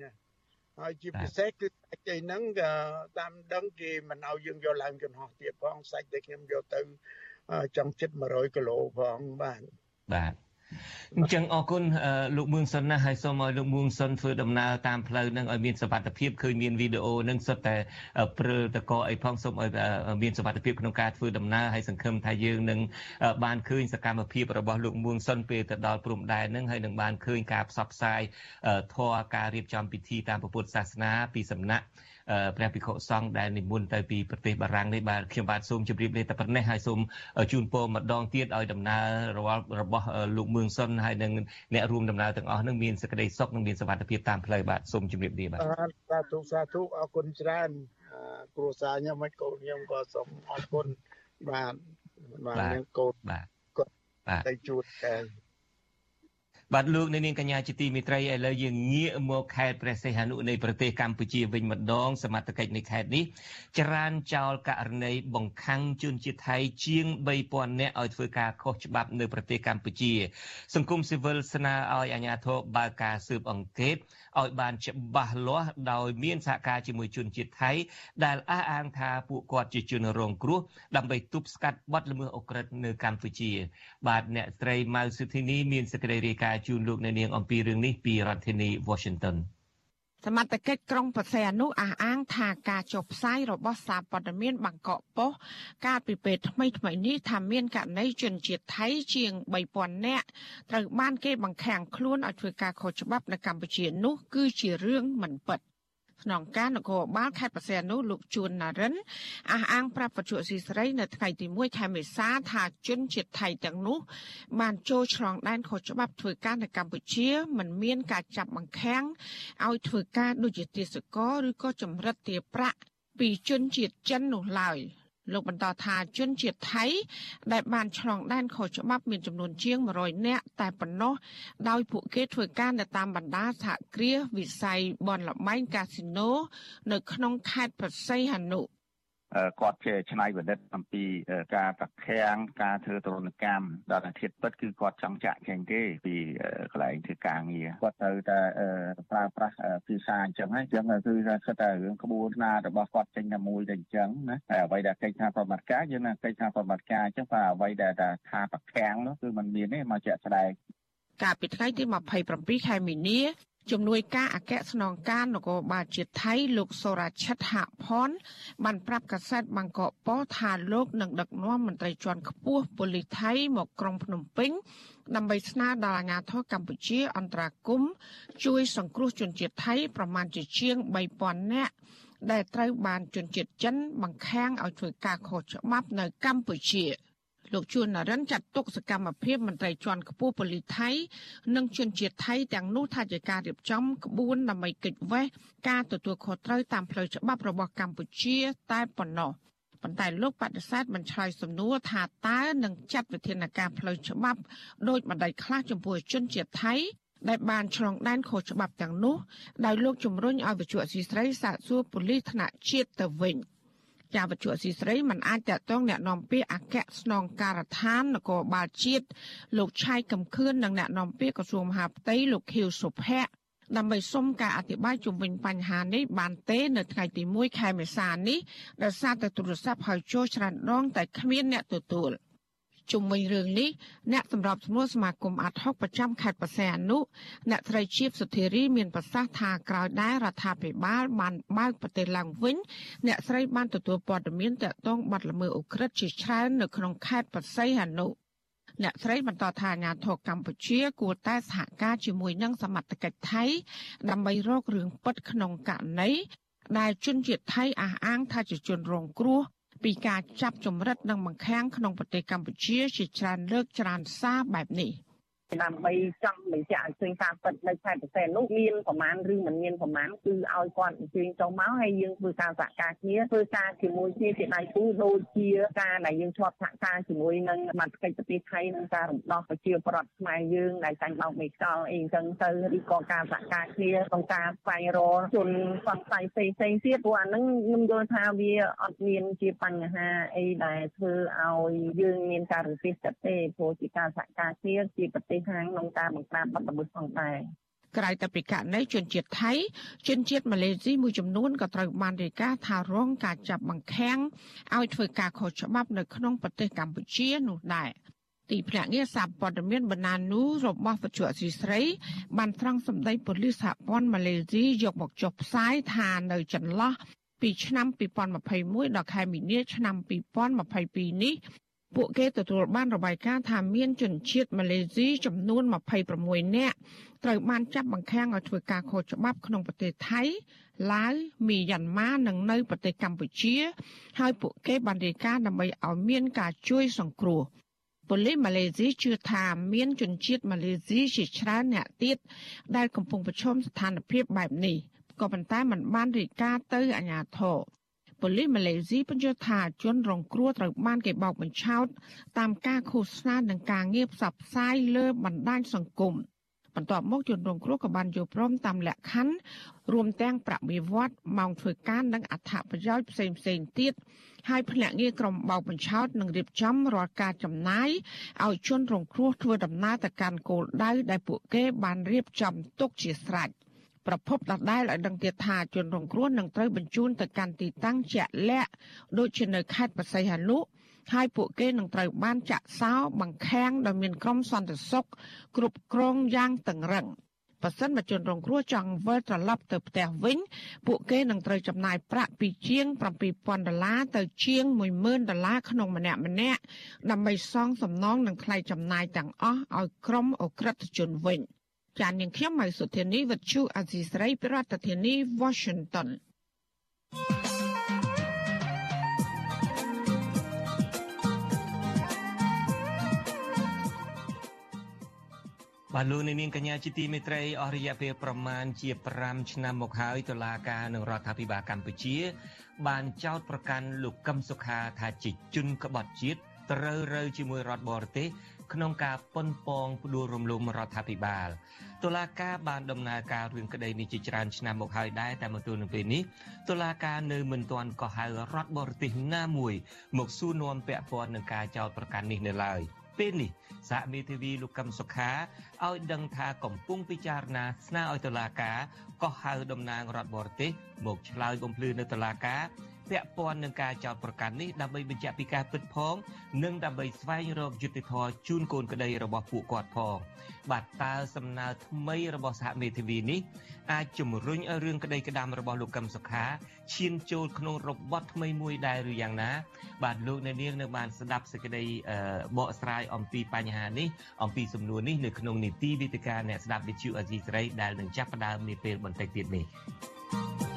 Speaker 7: ហើយជាពិសេសគឺសាច់អីហ្នឹងតាមដឹងគេមិនឲ្យយើងយកឡើងយន្តហោះទៀតផងសាច់ដែលខ្ញុំយកទៅ ចង់ចិត្ត100គីឡូផងបាទ
Speaker 1: បាទអញ្ចឹងអរគុណលោកមឿងសុនណាហើយសូមឲ្យលោកមឿងសុនធ្វើដំណើរតាមផ្លូវនឹងឲ្យមានសុវត្ថិភាពឃើញមានវីដេអូនឹងសុទ្ធតែព្រើតកអីផងសូមឲ្យមានសុវត្ថិភាពក្នុងការធ្វើដំណើរហើយសង្ឃឹមថាយើងនឹងបានឃើញសកម្មភាពរបស់លោកមឿងសុនពេលទៅដល់ព្រំដែននឹងហើយនឹងបានឃើញការផ្សព្វផ្សាយធម៌ការរៀបចំពិធីតាមពុទ្ធសាសនាពីសំណាក់ ព្រះភិក្ខុសង្ឃដែលនិមន្តទៅពីប្រទេសបារាំងនេះបាទខ្ញុំបាទសូមជម្រាបលាតែប៉ុណ្ណេះហើយសូមជូនពរម្ដងទៀតឲ្យដំណើររបស់លោកមឿងសុនហើយនិងអ្នករួមដំណើរទាំងអស់នឹងមានសេចក្តីសុខនិងមានសុវត្ថិភាពតាមផ្លូវបាទសូមជម្រាបលាបាទ
Speaker 7: សាធុសាធុអរគុណច្រើនគ្រួសារខ្ញុំមិនកូនខ្ញុំក៏សូមអរគុណបាទបាទខ្ញុំកូន
Speaker 1: បាទ
Speaker 7: គាត់ទៅជួបតែ
Speaker 1: បាទលោកនៅនាងកញ្ញាជាទីមេត្រីឥឡូវយើងងាកមកខេត្តព្រះសីហនុនៃប្រទេសកម្ពុជាវិញម្ដង សមត្ថកិច្ចនៃខេត្តនេះចរានចោលករណីបង្ខាំងជនជាតិថៃជាង3000នាក់ឲ្យធ្វើការខុសច្បាប់នៅប្រទេសកម្ពុជា សង្គមស៊ីវិលស្នើឲ្យអាជ្ញាធរបើកការស៊ើបអង្កេតឲ្យបានច្បាស់លាស់ដោយមានសហការជាមួយជនជាតិថៃ ដែលអះអាងថាពួកគាត់ជាជនរងគ្រោះដើម្បីទប់ស្កាត់បទល្មើសអូក្រិដ្ឋនៅកម្ពុជា បាទអ្នកស្រីម៉ៅសុធីនីមានសេចក្តីរាយការណ៍ជូនលោកអ្នកនាងអំពីរឿងនេះពីរដ្ឋធានី Washington
Speaker 8: សមត្ថកិច្ចក្រុងបរសៃអនុអះអាងថាការចុះផ្សាយរបស់សារព័ត៌មានបាងកកប៉ុស្តិ៍កាលពីពេលថ្មីថ្មីនេះថាមានករណីជនជាតិថៃជាង3000នាក់ត្រូវបានគេបង្ខាំងខ្លួនឲ្យធ្វើការខុសច្បាប់នៅកម្ពុជានោះគឺជារឿងមិនពិត។ ក្នុងការនគរបាលខេត្តបរសៃនុលោកជួនណារិនអះអាងប្រាប់បច្ចុប្បន្នស៊ីស្រីនៅថ្ងៃទី1ខែមេសាថាជនជាតិថៃទាំងនោះ បានចូលឆ្លងដែនខុសច្បាប់ធ្វើការនៅកម្ពុជាមិនមានការចាប់បង្ខាំងឲ្យធ្វើការដូចជាទាសករឬក៏ចម្រិតទាប្រាក់ពីជនជាតិចិននោះឡើយ លោកបន្តថាជនជាតិថៃ ដែលបានឆ្លងដែនខុសច្បាប់មានចំនួនជាង100នាក់តែប៉ុណ្ណោះដោយពួកគេធ្វើការនៅតាមបណ្ដាសហគ្រាសវិស័យបនលបែងកាស៊ីណូនៅក្នុងខេត្តប្រស័យហនុ
Speaker 9: គាត់ជាឆ្នៃប្រឌិតអំពីការប្រខាំងការធ្វើទរណកម្មដល់អាធិបពិតគឺគាត់ចង់ចាក់ចេញទេពីកន្លែងធ្វើការងារគាត់ត្រូវតែប្រើប្រាស់ភាសាអញ្ចឹងហើយអញ្ចឹងគឺថាតែរឿងក្បួនខ្នាតរបស់គាត់ចេញតែមួយតែអញ្ចឹងណាតែអ្វីដែលកិច្ចការប្រតិបត្តិការយើងណាកិច្ចការប្រតិបត្តិការអញ្ចឹងតែអ្វីដែលថាប្រខាំងនោះគឺมันមានទេមកជាក់ស្ដែង
Speaker 8: កាលពីថ្ងៃទី27ខែមីនា ជំនួយការអគ្គស្នងការនគរបាលជាតិថៃលោកសូរ៉ាឆិតហផនបានប្រាប់កាសែតបាងកកប៉ុថាលោកនឹងដឹកនាំមន្ត្រីជាន់ខ្ពស់ប៉ូលីសថៃមកក្រុងភ្នំពេញដើម្បីស្នើដល់អាជ្ញាធរកម្ពុជាអន្តរាគមជួយសង្គ្រោះជនជាតិថៃប្រមាណជាជាង3000នាក់ដែលត្រូវបានជនជាតិចិនបង្ខាំងឲ្យធ្វើការខុសច្បាប់នៅកម្ពុជា។ លោកជួននរិនចាត់ទុកសកម្មភាពមន្ត្រីជាន់ខ្ពស់ប៉ូលីសថៃនិងជនជាតិថៃទាំងនោះថាជាការរៀបចំក្បួនដើម្បីគេចវេះការទទួលខុសត្រូវតាមផ្លូវច្បាប់របស់កម្ពុជា តែប៉ុណ្ណោះប៉ុន្តែលោកបដិសេធមិនឆ្លើយសំណួរថាតើនឹងចាត់វិធានការផ្លូវច្បាប់ដោយបណ្ដៃខ្លះចំពោះជនជាតិថៃដែលបានឆ្លងដែនខុសច្បាប់ទាំងនោះដោយលោកជំរុញឲ្យវិជ្ជាជីស្រីសាកសួរប៉ូលីសថ្នាក់ជាតិទៅវិញ។ ចាវត្ថុអសីស្រីមិនអាចតតងแนะនាំពាក្យអគ្គស្នងការដ្ឋាននគរបាលជាតិលោកឆៃកំខឿននិងแนะនាំពាក្យក្រសួងមហាផ្ទៃលោកខៀវសុភ័ក្រដើម្បីសុំការអធិប្បាយជុំវិញបញ្ហានេះបានទេនៅថ្ងៃទី1ខែមេសានេះដោយសារតែទូរស័ព្ទហៅចូលច្រើនដងតែគ្មានអ្នកទទួល។ ជុំវិញរឿងនេះអ្នកសម្របសម្រួលសមាគមអាត់ហុកប្រចាំខេត្តបរសៃអនុអ្នកត្រីជាបសុធារីមានប្រសាសន៍ថាក្រោយដែររដ្ឋាភិបាលបានបើកប្រទេសឡើងវិញអ្នកស្រីបានទទួលព័ត៌មានតាក់ទងបាត់ល្មើសអូក្រិតជាច្រើននៅក្នុងខេត្តបរសៃអនុអ្នកស្រីបន្តថាអាញាធរកម្ពុជាគួរតែសហការជាមួយនឹងសមត្ថកិច្ចថៃ ដើម្បីរករឿងពិតក្នុងករណីដែលជនជាតិថៃអះអាងថាជាជនរងគ្រោះ ពីការចាប់ចម្រិតនិងបង្ខាំងក្នុងប្រទេសកម្ពុជាជាច្រើនលើកច្រើនសារបែបនេះ។
Speaker 10: ដើម្បីចង់បញ្ជាក់ឲ្យឃើញការពិតនៅខេត្តបរសែននោះមានប្រមាណឬមិនមានប្រមាណគឺឲ្យគាត់អញ្ជើញចុះមកហើយយើងធ្វើការសហការគ្នាធ្វើការជាមួយគ្នាជាដៃគូដូចជាការដែលយើងជាប់សហការជាមួយនឹងសមាជិកប្រទេសថៃនិងការរំដោះប្រជាប្រដ្ឋខ្មែរយើងដែលចាញ់បោកមេខ្យល់អីអញ្ចឹងទៅឬក៏ការសហការគ្នាក្នុងការស្វែងរកជនសង្ស័យផ្សេងផ្សេងទៀតព្រោះអាហ្នឹងខ្ញុំយល់ថាវាអត់មានជាបញ្ហាអីដែលធ្វើឲ្យយើងមានការរំពេចចិត្តទេព្រោះជាការសហការគ្នាជាប្រទេសទេសខាងក្នុងការបង្ក្រាបបទល្មើសផងដែរ
Speaker 8: ក្រៅតែពីករណីជនជាតិថៃជនជាតិម៉ាឡេស៊ីមួយចំនួនក៏ត្រូវបានរាយការណ៍ថារងការចាប់បង្ខាំងឲ្យធ្វើការខុសច្បាប់នៅក្នុងប្រទេសកម្ពុជានោះដែរទីភ្នាក់ងារសារព័ត៌មានបណ្ណានូរបស់វិទ្យុអសីស្រី បានត្រង់សម្ដីប៉ូលីសសហព័ន្ធម៉ាឡេស៊ីយកមកចុះផ្សាយថានៅចន្លោះពីឆ្នាំ2021ដល់ខែមីនាឆ្នាំ2022នេះ ពួកគេទទួលបានរបាយការណ៍ថាមានជនជាតិម៉ាឡេស៊ីចំនួន26នាក់ត្រូវបានចាប់បង្ខាំងឲ្យធ្វើការខុសច្បាប់ក្នុងប្រទេសថៃឡាវមីយ៉ាន់ម៉ានិងនៅប្រទេសកម្ពុជា ហើយពួកគេបានរាយការណ៍ដើម្បីឲ្យមានការជួយសង្គ្រោះប៉ូលីសម៉ាឡេស៊ីជឿថាមានជនជាតិម៉ាឡេស៊ីជាច្រើនអ្នកទៀតដែលកំពុងប្រឈមស្ថានភាពបែបនេះក៏ប៉ុន្តែมันបានរាយការណ៍ទៅអាជ្ញាធរ ប៉ូលីសម៉ាឡេស៊ីបញ្ជាក់ថាជនរងគ្រោះត្រូវបានគេបោកបញ្ឆោតតាមការឃោសនានិងការងារផ្សព្វផ្សាយលើបណ្ដាញសង្គមបន្ទាប់មកជនរងគ្រោះក៏បានយល់ព្រមតាមលក្ខខណ្ឌរួមទាំងប្រាក់បៀវត្សម៉ោងធ្វើការនិងអត្ថប្រយោជន៍ផ្សេងផ្សេងទៀតហើយភ្នាក់ងារក្រុមបោកបញ្ឆោតនឹងរៀបចំរាល់ការចំណាយឲ្យជនរងគ្រោះធ្វើដំណើរទៅកាន់គោលដៅដែលពួកគេបានរៀបចំទុកជាស្រេច។ ប្រភពដដែលឲ្យដឹងទៀតថាជនរងគ្រោះនឹងត្រូវបញ្ជូនទៅកាន់ទីតាំងជាក់លាក់ដូចជានៅខេត្តបរសៃហនុហើយពួកគេនឹងត្រូវបានចាក់សោបង្ខាំងដោយមានក្រុមសន្តិសុខគ្រប់គ្រងយ៉ាងតឹងរ៉ឹងបើសិនបើជនរងគ្រោះចង់វិលត្រឡប់ទៅផ្ទះវិញ ពួកគេនឹងត្រូវចំណាយប្រាក់ពីជាង7000ដុល្លារទៅជាង10000ដុល្លារក្នុងម្នាក់ម្នាក់ដើម្បីសងសំណងនឹងថ្លៃចំណាយទាំងអស់ឲ្យក្រុមអក្រិតជនវិញ។ ចាននាងខ្ញុំម៉ៃសុធានីវិទ្យុអាស៊ីស្រីប្រធានាធិបតី Washington
Speaker 1: បាទលោកនាងកញ្ញាជាទីមេត្រីអស់រយៈពេលប្រមាណជា5ឆ្នាំមកហើយតុលាការនឹងរដ្ឋាភិបាលកម្ពុជា បានចោទប្រកាន់លោកកឹមសុខាថាជាជនក្បត់ជាតិត្រូវរើជាមួយរដ្ឋបរទេស ក្នុងការប៉ុនប៉ងផ្ដួលរំលំរដ្ឋាភិបាលតុលាការបានដំណើរការរឿងក្តីនេះជាច្រើនឆ្នាំមកហើយដែរតែមកទល់នឹងពេលនេះតុលាការនៅមិនទាន់ក៏ហៅរដ្ឋបរទេសណាមួយ មកសួរនាំពាក់ព័ន្ធនឹងការចោទប្រកាន់នេះនៅឡើយពេលនេះសហមេធាវីលោកកឹមសុខាឲ្យដឹងថាកំពុងពិចារណាស្នើឲ្យតុលាការក៏ហៅតំណាងរដ្ឋបរទេសមកឆ្លើយបំភ្លឺនៅតុលាការ ពាក់ព័ន្ធនឹងការចោទប្រកាន់នេះដើម្បីបញ្ជាក់ពីការពិតផង និងដើម្បីស្វែងរកយុត្តិធម៌ជូនកូនក្តីរបស់ពួកគាត់ផងបាទតើសំណើថ្មីរបស់សហមេធាវីនេះអាចជំរុញឲ្យរឿងក្តីក្តាំរបស់លោកកឹមសុខាឈានចូលក្នុងរបបថ្មីមួយដែរឬយ៉ាងណា បាទលោកអ្នកនាងនៅបានស្ដាប់សេចក្តីបកស្រាយអំពីបញ្ហានេះអំពីសំណួរនេះនៅក្នុងនីតិវិទ្យាអ្នកស្ដាប់វិទ្យុអេស៊ីសេរីដែលនឹងចាប់ផ្ដើមនាពេលបន្តិចទៀតនេះ thank you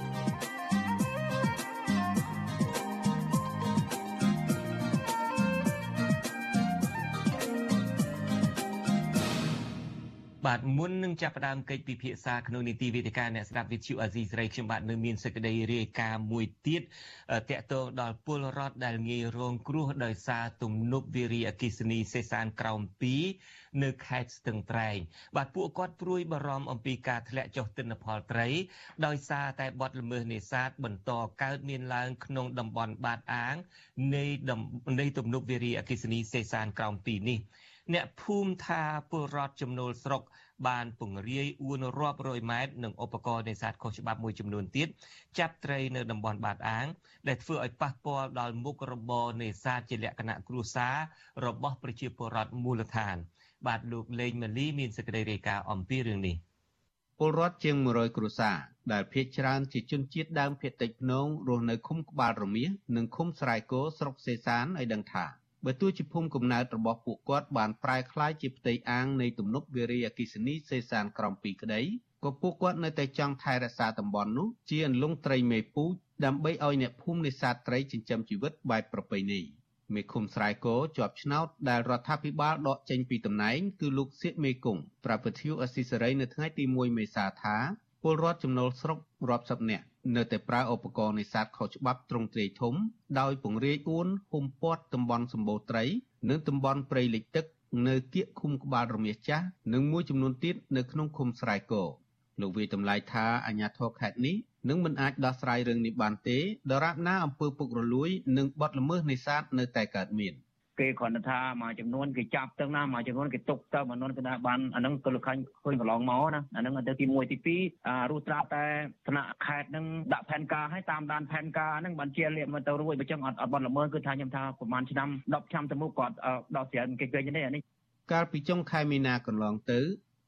Speaker 1: បាទមុននឹងចាប់ផ្ដើមកិច្ចពិភាក្សាក្នុងនីតិវេទិកាអ្នកស្ដាប់វិទ្យុអាស៊ីសេរីខ្ញុំបាទនៅមានសេចក្តីរាយការណ៍មួយទៀតតកតងដល់ពលរដ្ឋដែលងាយរងគ្រោះដោយសារទំនប់វារីអគិសនីសេសានក្រោម2នៅខេត្តស្ទឹងត្រែងបាទពួកគាត់ព្រួយបារម្ភអំពីការធ្លាក់ចុះទិន្នផលត្រី ដោយសារតែបទល្មើសនេសាទបន្តកើតមានឡើងក្នុងតំបន់បាតអាងនៃនៃទំនប់វារីអគិសនីសេសានក្រោម2នេះ អ្នកភូមិថាពលរដ្ឋចំណូលស្រុកបានពង្រាយអួនរាប់រយម៉ែត្រនិងឧបករណ៍នេសាទខុសច្បាប់មួយចំនួនទៀតចាប់ត្រីនៅតំបន់បាតអាង ដែលធ្វើឲ្យប៉ះពាល់ដល់មុខរបរនេសាទជាលក្ខណៈគ្រួសាររបស់ប្រជាពលរដ្ឋមូលដ្ឋាន បាទលោកលេងម៉ាលីមានសេចក្តីរាយការណ៍អំពីរឿងនេះ
Speaker 11: ពលរដ្ឋជាង100គ្រួសារដែលភ ieck ច្រើនជាជនជាតិដើមភាគតិចភ្នងរស់នៅឃុំក្បាលរមៀសនិងឃុំស្រែគោស្រុកសេសានឲ្យដឹងថា បើទោះជាភូមិកំណើតរបស់ពួកគាត់បានប្រែក្លាយជាផ្ទៃអាងនៃទំនប់វារីអគ្គិសនីសេសានក្រំ2ក្តីក៏ពួកគាត់នៅតែចង់ថែរក្សាតំបន់នោះជាអន្លង់ត្រីមេពូជដើម្បីឲ្យអ្នកភូមិនេសាទត្រីចិញ្ចឹមជីវិតបែបប្រពៃណីមេឃុំស្រែគោជាប់ឆ្នោតដែលរដ្ឋាភិបាលដកចេញពីតំណែងគឺលោកសៀកមេគង្គប្រពន្ធអស៊ីសេរីនៅថ្ងៃទី1មេសាថាពលរដ្ឋចំណូលស្រុករាប់សិបនាក់ នៅតែប្រើឧបករណ៍នេសាទខុសច្បាប់ទ្រង់ទ្រាយធំ ដោយពង្រាយអួនហុំព័ទ្ធតំបន់សម្បូរត្រី និងតំបន់ព្រៃលិចទឹក នៅគៀកឃុំក្បាលរមៀសចាស់និងមួយចំនួនទៀតនៅក្នុងឃុំស្រែគោលោកវាតម្លៃថាអាញាធរខេត្តនេះនឹងមិនអាចដោះស្រាយរឿងនេះបានទេដរាបណាអំពើពុករលួយ និងបទល្មើសនេសាទនៅតែកើតមាន។
Speaker 12: គេគ្រាន់តែថាមួយចំនួនគេចាប់ទៅណាមួយចំនួនគេទុកទៅមួយចំនួនគេថាបានអាហ្នឹងក៏លខាញ់ឃើញកន្លងមកណាអាហ្នឹងទៅទី1ទី2អារੂត្រាប់តែថ្នាក់ខេត្តហ្នឹងដាក់ផែនការឲ្យតាមដានផែនការហ្នឹងបានជាលៀកមកទៅរួចបើចឹងអត់អត់បានល្មើសគឺថាខ្ញុំថាប្រហែលឆ្នាំ10ឆ្នាំទៅមុខគាត់ដល់ស្រានគេគេនេះអានេះ
Speaker 11: កាលពីចុងខែមីនាកន្លងទៅ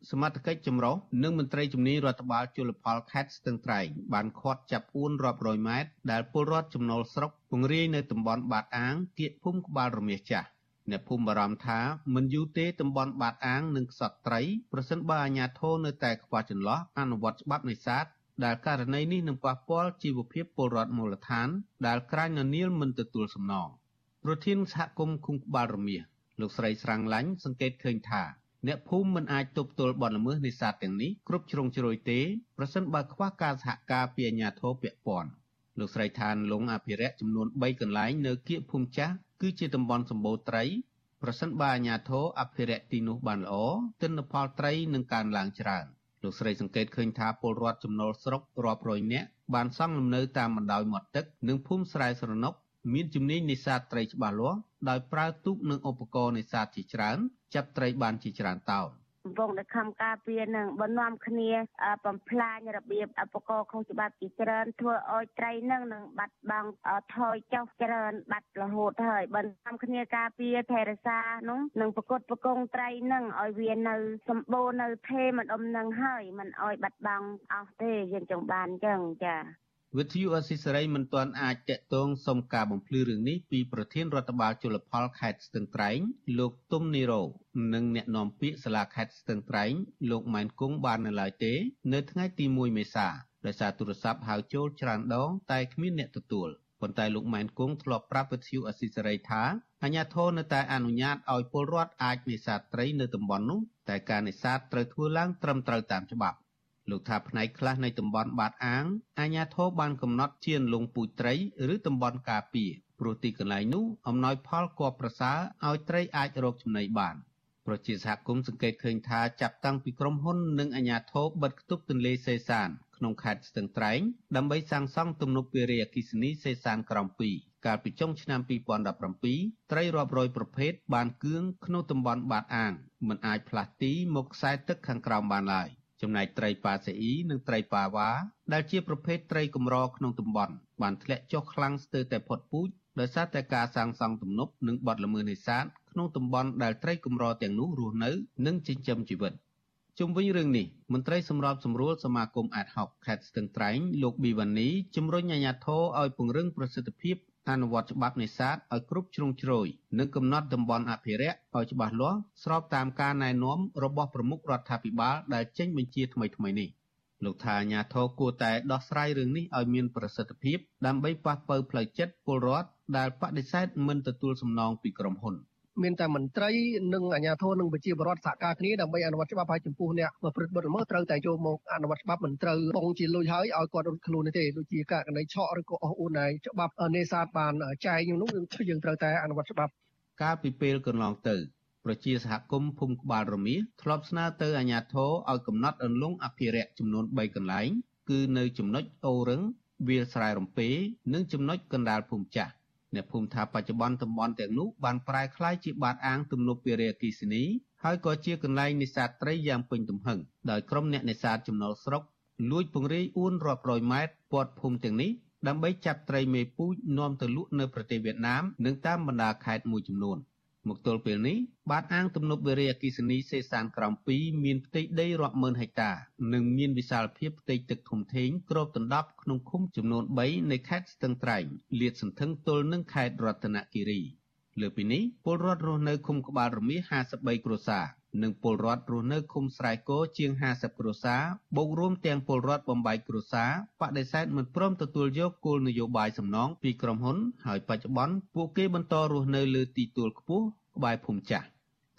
Speaker 11: សមត្ថកិច្ចចម្រុះនិងមន្ត្រីជំនាញរដ្ឋបាលជលផលខេត្តស្ទឹងត្រែងបានឃាត់ចាប់អួនរាប់រយម៉ែត្រដែលពលរដ្ឋចំណូលស្រុកពង្រាយនៅតំបន់បាតអាងគៀកភូមិក្បាលរមាសចាស់អ្នកភូមិបារម្ភថាមិនយូរទេតំបន់បាតអាងនឹងខ្សត់ត្រីប្រសិនបើអាជ្ញាធរនៅតែខ្វះចន្លោះអនុវត្តច្បាប់នេសាទដែលករណីនេះនឹងប៉ះពាល់ជីវភាពពលរដ្ឋមូលដ្ឋាន ដែលក្រាញននាលមិនទទួលសំណងប្រធានសហគមន៍ឃុំក្បាលរមៀសលោកស្រីស្រាំងឡាញ់សង្កេតឃើញថា អ្នកភូមិមិនអាចទប់ទល់បទល្មើសនេសាទទាំងនេះគ្រប់ជ្រុងជ្រោយទេប្រសិនបើខ្វះការសហការពីអាជ្ញាធរពាក់ព័ន្ធលោកស្រីឋានលងអភិរក្សចំនួន3កន្លែងនៅគៀកភូមិចាស់គឺជាតំបន់សម្បូរត្រីប្រសិនបើអាជ្ញាធរអភិរក្សទីនោះបានល្អទិន្នផលត្រីនឹងកើនឡើងច្រើនលោកស្រីសង្កេតឃើញថាពលរដ្ឋចំណូលស្រុករាប់រយនាក់បានសង់លំនៅតាមបណ្ដោយមាត់ទឹកនិងភូមិស្រែស្រណុក មានជំនាញនេសាទត្រីច្បាស់លាស់ដោយប្រើទូកនិងឧបករណ៍នេសាទជាច្រើនចាប់ត្រីបានជាច្រើនតោន
Speaker 13: វងនៅខំការពារនឹងបន្នាំគ្នាបំផ្លាញរបៀបឧបករណ៍ខុសច្បាប់ជាច្រើនធ្វើឲ្យត្រីនឹងនឹងបាត់បង់ថយចុះច្រើនបាត់រហូតហើយបន្នាំគ្នាការពារថែរក្សានោះនឹងប្រកួតប្រកងត្រីនឹងឲ្យវានៅសម្បូរនៅថេមិនអមនឹងហើយមិនឲ្យបាត់បង់អស់ទេយើងចង់បានអញ្ចឹងចា
Speaker 11: វិទ្យុអស៊ីសេរីមិនទាន់អាចតាក់ទងសុំការបំភ្លឺរឿងនេះពីប្រធានរដ្ឋបាលជលផលខេត្តស្ទឹងត្រែងលោកទុំនីរ៉ូនិងអ្នកនាំពាក្យសាលាខេត្តស្ទឹងត្រែងលោកម៉ែនគង់បាននៅឡើយទេ នៅថ្ងៃទី1មេសាដោយសារទូរស័ព្ទហៅចូលច្រើនដង តែគ្មានអ្នកទទួលប៉ុន្តែលោកម៉ែនគង់ធ្លាប់ប្រាប់វិទ្យុអស៊ីសេរីថាអាជ្ញាធរនៅតែអនុញ្ញាតឲ្យពលរដ្ឋអាចនេសាទត្រីនៅតំបន់នោះតែការនេសាទត្រូវធ្វើឡើងត្រឹមត្រូវតាមច្បាប់ លោកថាផ្នែកខ្លះនៃតំបន់បាតអាងអាជ្ញាធរបានកំណត់ជាលងពូជត្រីឬតំបន់ការពារព្រោះទីកន្លែងនោះអំណោយផលគបប្រសើរឲ្យត្រីអាចរកចំណីបានប្រជាសហគមន៍សង្កេតឃើញថាចាប់តាំងពីក្រុមហ៊ុននិងអាជ្ញាធរបិទគប់ទន្លេសេសានក្នុងខេត្តស្ទឹងត្រែងដើម្បីសាងសង់ទំនប់វារីអគ្គិសនីសេសានក្រំ2កាលពីចុងឆ្នាំ2017ត្រីរាប់រយប្រភេទបានគឿងក្នុងតំបន់បាតអាងមិនអាចផ្លាស់ទីមកខ្សែទឹកខាងក្រោមបានឡើយ ចំណែកត្រីប៉ាសេអ៊ីនិងត្រីប៉ាវ៉ាដែលជាប្រភេទត្រីកម្រក្នុងតំបន់បានធ្លាក់ចុះខ្លាំងស្ទើរតែផុតពូជដោយសារតែការសាងសង់ទំនប់និងបទល្មើសនេសាទក្នុងតំបន់ដែលត្រីកម្រទាំងនោះរស់នៅនិងចិញ្ចឹមជីវិតជុំវិញរឿងនេះមន្ត្រីសម្របសម្រួលសមាគមអាតហុកខេត្តស្ទឹងត្រែងលោកប៊ីវ៉ានីជំរុញអាជ្ញាធរឲ្យពង្រឹងប្រសិទ្ធភាព អនុវត្តច្បាប់នេសាទឲ្យគ្រប់ជ្រុងជ្រោយនិងកំណត់តំបន់អភិរក្សឲ្យច្បាស់លាស់ស្របតាមការណែនាំរបស់ប្រមុខរដ្ឋាភិបាលដែលចេញបញ្ជាថ្មីៗនេះលោកថាអាញាធរគួរតែដោះស្រាយរឿងនេះឲ្យមានប្រសិទ្ធភាពដើម្បីប៉ះប៉ូវផ្លូវចិត្តពលរដ្ឋដែលបដិសេធមិនទទួលសំណងពីក្រុមហ៊ុន។
Speaker 14: មានតែមន្ត្រីនិងអាជ្ញាធរនិងប្រជាពលរដ្ឋសហការគ្នាដើម្បីអនុវត្តច្បាប់ហើយចំពោះអ្នកប្រព្រឹត្តបទល្មើសត្រូវតែចូលមកអនុវត្តច្បាប់មិនត្រូវបងជាលុយហើយឲ្យគាត់រត់ខ្លួនទេដូចជាករណីឆក់ឬក៏អស់អួនហើយច្បាប់នេសាទបានចែងនោះយើងត្រូវតែអនុវត្តច្បាប់
Speaker 11: កាលពីពេលកន្លងទៅប្រជាសហគមន៍ភូមិក្បាលរមៀធ្លាប់ស្នើទៅអាជ្ញាធរឲ្យកំណត់អន្លង់អភិរក្សចំនួន3កន្លែង គឺនៅចំណុចអូរឹងវាលស្រែរំពេ និងចំណុចកណ្ដាលភូមិចាស់ អ្នកភូមិថាបច្ចុប្បន្នតំបន់ទាំងនោះបានប្រែក្លាយជាបាតអាងទំនប់វារីអគ្គិសនីហើយក៏ជាកន្លែងនេសាទត្រីយ៉ាងពេញទំហឹងដោយក្រុមអ្នកនេសាទចំណុលស្រុកលួចពង្រាយអួនរាប់រយម៉ែត្រព័ទ្ធភូមិទាំងនេះដើម្បីចាប់ត្រីមេពូជនាំទៅលក់នៅប្រទេសវៀតណាមនិងតាមបណ្ដាខេត្តមួយចំនួន។ មកទល់ពេលនេះបាតអាងទំនប់វារីអគ្គិសនីសេសានក្រោម2មានផ្ទៃដីរាប់ម៉ឺនហិកតា និងមានវិសាលភាពផ្ទៃទឹកធំធេងគ្របដណ្ដប់ក្នុងឃុំចំនួន3នៃខេត្តស្ទឹងត្រែងលាតសន្ធឹងទល់នឹងខេត្តរតនគិរី លើពីនេះពលរដ្ឋរស់នៅឃុំក្បាលរមៀស53គ្រួសារ និងពលរដ្ឋរស់នៅឃុំស្រែគោជាង50គ្រួសារបូករួមទាំងពលរដ្ឋបំបីគ្រួសារបដិសេធមិនព្រមទទួលយកគោលនយោបាយសំណងពីក្រុមហ៊ុន ហើយបច្ចុប្បន្នពួកគេបន្តរស់នៅលើទីទួលខ្ពស់ក្បែរភូមិចាស់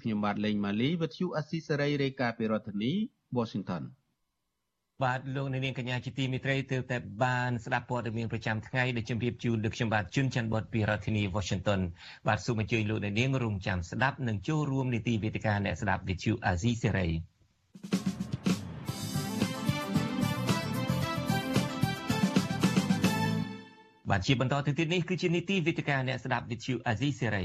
Speaker 11: ខ្ញុំបាទលេងម៉ាលីវិទ្យុអស៊ីសេរីរាយការណ៍ពីរដ្ឋធានី Washington
Speaker 1: បាទលោកនាងកញ្ញាជាទីមេត្រីទើបតែបានស្ដាប់ព័ត៌មានប្រចាំថ្ងៃដែលជម្រាបជូនលោកខ្ញុំបាទជួនច័ន្ទបតពីរដ្ឋធានី Washington បាទសូមអញ្ជើញលោកនាងរងចាំស្ដាប់និងចូលរួមនីតិវេទិកាអ្នកស្ដាប់វិទ្យុអាស៊ីសេរីបាទជាបន្តទៅទៀតនេះគឺជានីតិវេទិកាអ្នកស្ដាប់វិទ្យុអាស៊ីសេរី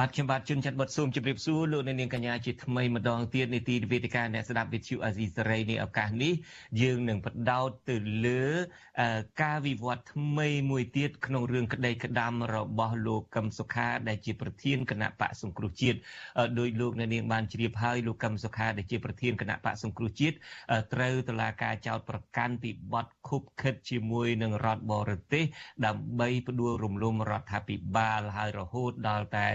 Speaker 1: បាទខ្ញុំបាទជួនច័ន្ទបុតស៊ូមជម្រាបសួរលោកអ្នកនាងកញ្ញាជាថ្មីម្ដងទៀតនីតិវេទិកាអ្នកស្ដាប់វិទ្យុអាស៊ីសេរីនេះឱកាសនេះយើងនឹងបដោតទៅលើការវិវត្តថ្មីមួយទៀតក្នុងរឿងក្តីក្តាំរបស់លោកកឹមសុខាដែលជាប្រធានគណៈបកសង្គ្រោះជាតិដោយលោកអ្នកនាងបានជ្រាបហើយលោកកឹមសុខាដែលជាប្រធានគណៈបកសង្គ្រោះជាតិត្រូវតុលាការចោទប្រកាន់ពីបទខុបខិតជាមួយនឹងរដ្ឋបរទេសដើម្បីផ្ដួលរំលំរដ្ឋាភិបាលហើយរហូតដល់តែ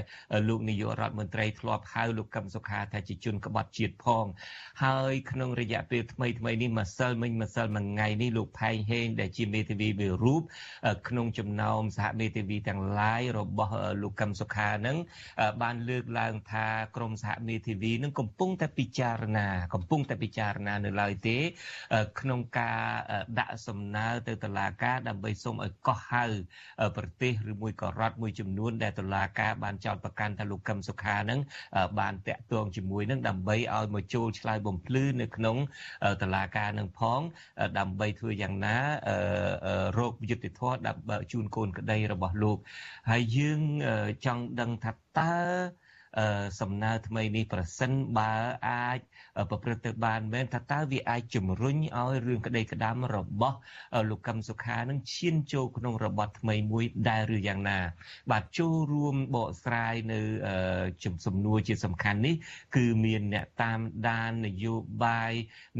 Speaker 1: លោកនាយករដ្ឋមន្ត្រីធ្លាប់ហៅលោកកឹមសុខាថាជាជនក្បត់ជាតិផង ហើយក្នុងរយៈពេលថ្មីថ្មីនេះម្សិលមិញម្សិលមួយថ្ងៃនេះលោកផែងហេងដែលជាមេធាវីមួយរូបក្នុងចំណោមសហមេធាវីទាំងឡាយរបស់លោកកឹមសុខានឹងបានលើកឡើងថាក្រមសហមេធាវីនឹងកំពុងតែពិចារណាកំពុងតែពិចារណានៅឡើយទេ ក្នុងការដាក់សំណើទៅតុលាការដើម្បីសូមឲ្យកោះហៅប្រទេសឬមួយក៏រដ្ឋមួយចំនួនដែលតុលាការបានចោទប្រកាន់ថាលោកកឹមសុខានឹងបានតាក់ទងជាមួយនឹងដើម្បីឲ្យមកចូលឆ្លើយបំភ្លឺនៅក្នុងតុលាការនឹងផង ដើម្បីធ្វើយ៉ាងណារោគយុត្តិធម៌ដើម្បីជូនកូនក្តីរបស់លោកហើយយើងចង់ដឹងថាតើសំណើថ្មីនេះប្រសិនបើអាច ប្រព្រឹត្តទៅបានមែនថាតើវាអាចជំរុញឲ្យរឿងក្តីក្តាំរបស់លោកកឹមសុខានឹងឈានចូលក្នុងរបបថ្មីមួយដែរឬយ៉ាងណា បាទចូលរួមបកស្រាយនៅជំសំណួរជាសំខាន់នេះ គឺមានអ្នកតាមដាននយោបាយ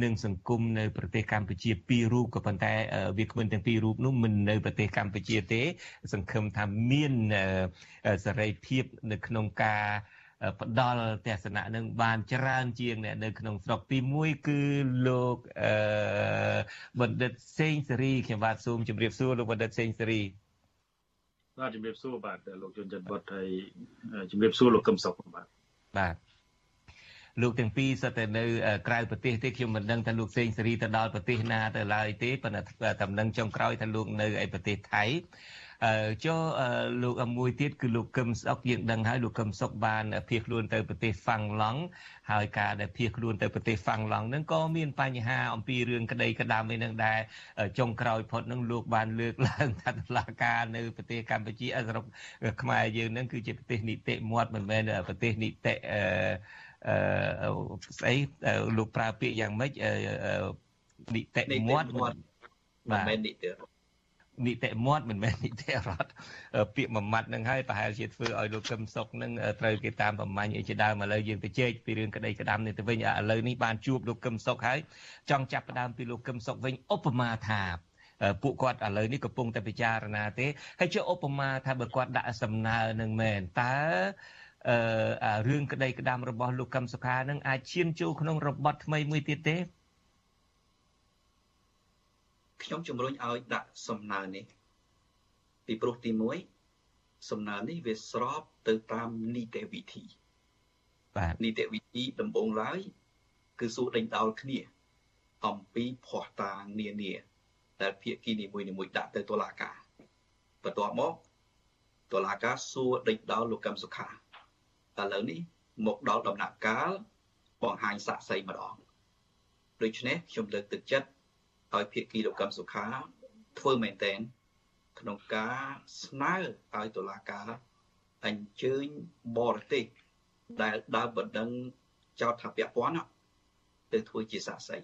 Speaker 1: និងសង្គមនៅប្រទេសកម្ពុជាពីររូបក៏ប៉ុន្តែវាគ្មិនទាំងពីររូបនោះមិននៅប្រទេសកម្ពុជាទេ សង្ឃឹមថាមានសេរីភាពនៅក្នុងការ ផ្ដល់ទស្សនៈនឹងបានច្រើនជាងអ្នកនៅក្នុងស្រុកទី1គឺលោកអឺបណ្ឌិតសេងសេរីខ្ញុំបាទសូមជម្រាបសួរលោកបណ្ឌិតសេងសេរី
Speaker 15: បាទជម្រាបសួរបាទលោកជនច័ន្ទវត្តហើយជម្រាបសួរលោកកឹមសុខបាទ
Speaker 1: បាទលោកទាំងពីរសិតតែនៅក្រៅប្រទេសទេខ្ញុំមិនដឹងថាលោកសេងសេរីទៅដល់ប្រទេសណាទៅឡើយទេប៉ុន្តែតំណឹងចុងក្រោយថាលោកនៅឯប្រទេសថៃអឺ ចុះលោកមួយទៀតគឺលោកកឹមសុកយើងដឹងហើយលោកកឹមសុកបានភៀសខ្លួនទៅប្រទេសហ្វាំងឡង់ហើយការដែលភៀសខ្លួនទៅប្រទេសហ្វាំងឡង់ហ្នឹងក៏មានបញ្ហាអំពីរឿងក្តីក្តាមឯហ្នឹងដែរចុងក្រោយផុតហ្នឹងលោកបានលើកឡើងថាតុលាការនៅប្រទេសកម្ពុជាអសរុបខ្មែរយើងហ្នឹងគឺជាប្រទេសនីតិមាត់មិនមែនប្រទេសនីតិអឺអឺស្អីលោកប្រើពាក្យយ៉ាងម៉េចនីតិមាត់
Speaker 16: មិនមែននីតិរដ្ឋ
Speaker 1: នីតិមាត់មិនមែននីតិរដ្ឋពាក្យមួយម៉ាត់នឹងហើយប្រហែលជាធ្វើឲ្យលោកកឹមសុខនឹងត្រូវគេតាមប្រមាញ់អីជាដើមឥឡូវយើងទៅជែកពីរឿងក្តីក្តាំនេះទៅវិញឥឡូវនេះបានជួបលោកកឹមសុខហើយចង់ចាប់ផ្ដើមពីលោកកឹមសុខវិញឧបមាថាពួកគាត់ឥឡូវនេះកំពុងតែពិចារណាទេហើយជាឧបមាថាបើគាត់ដាក់សំណើនឹងមែនតើអឺរឿងក្តីក្តាំរបស់លោកកឹមសុខានឹងអាចឈានចូលក្នុងរបបថ្មីមួយទៀតទេ
Speaker 16: ខ្ញុំជំរុញឲ្យដាក់សំណើនេះ ពីព្រោះទី1សំណើនេះវាស្របទៅតាមនីតិវិធី
Speaker 1: បាទ
Speaker 16: នីតិវិធីដំបូងឡើយ គឺសួរដេញដោលគ្នា អំពីភ័ស្តុតាងនានាដែលភាគីនីមួយៗដាក់ទៅតុលាការបន្ទាប់មកតុលាការសួរដេញដោលលោកកឹមសុខាឥឡូវនេះមកដល់ដំណាក់កាលបង្ហាញសាក់សីម្ដងដូច្នេះខ្ញុំលើកទឹកចិត្ត ឲ្យភាគីលោកកឹមសុខាធ្វើមែនតែនក្នុងការស្នើឲ្យតុលាការអញ្ជើញបរទេសដែលដើរបណ្ដឹងចោតថាពាក់ព័ន្ធទៅធ្វើជាសាក្សី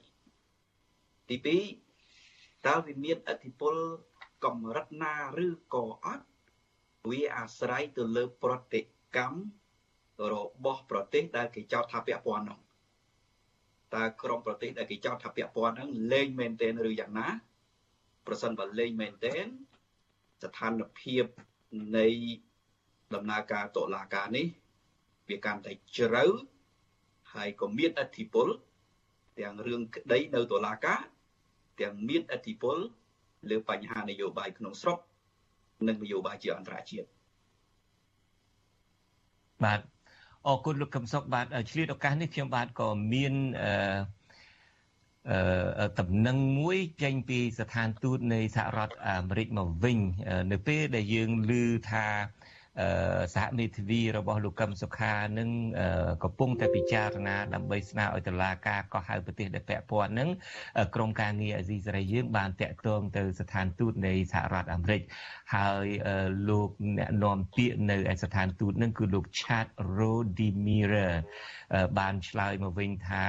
Speaker 16: ទី2តើវាមានអធិពលកម្រិតណាឬក៏អត់វាអាស្រ័យទៅលើប្រតិកម្មរបស់ប្រទេសដែលគេចោទថាពាក់ព័ន្ធនោះ តើក្រមប្រទេសដែលគេចោទថាពាក់ព័ន្ធហ្នឹងលេងមែនទែនឬយ៉ាងណាប្រសិនបើលេងមែនទែនស្ថានភាពនៃដំណើរការតុលាការនេះវាកាន់តែជ្រៅហើយក៏មានអធិពលទាំងរឿងក្តីនៅតុលាការទាំងមានអធិពលលើបញ្ហានយោបាយក្នុងស្រុកនិងនយោបាយជាអន្តរជាតិ
Speaker 1: បាទ អរគុណលោកកឹមសុខបាទឆ្លៀតឱកាសនេះខ្ញុំបាទក៏មានអឺអឺតំណែងមួយចេញពីស្ថានទូតនៃសហរដ្ឋអាមេរិកមកវិញ នៅពេលដែលយើងឮថា សហមេធាវីរបស់លោកកឹមសុខានឹងកំពុងតែពិចារណាដើម្បីស្នើឲ្យតុលាការកោះហៅប្រទេសដែលពាក់ព័ន្ធនឹងក្រមការងារអាស៊ីសេរីយើងបានតាក់ទងទៅស្ថានទូតនៃសហរដ្ឋអាមេរិកហើយលោកអ្នកនាំពាក្យនៅឯស្ថានទូតនឹងគឺលោក Chad Rodimira បានឆ្លើយមកវិញថា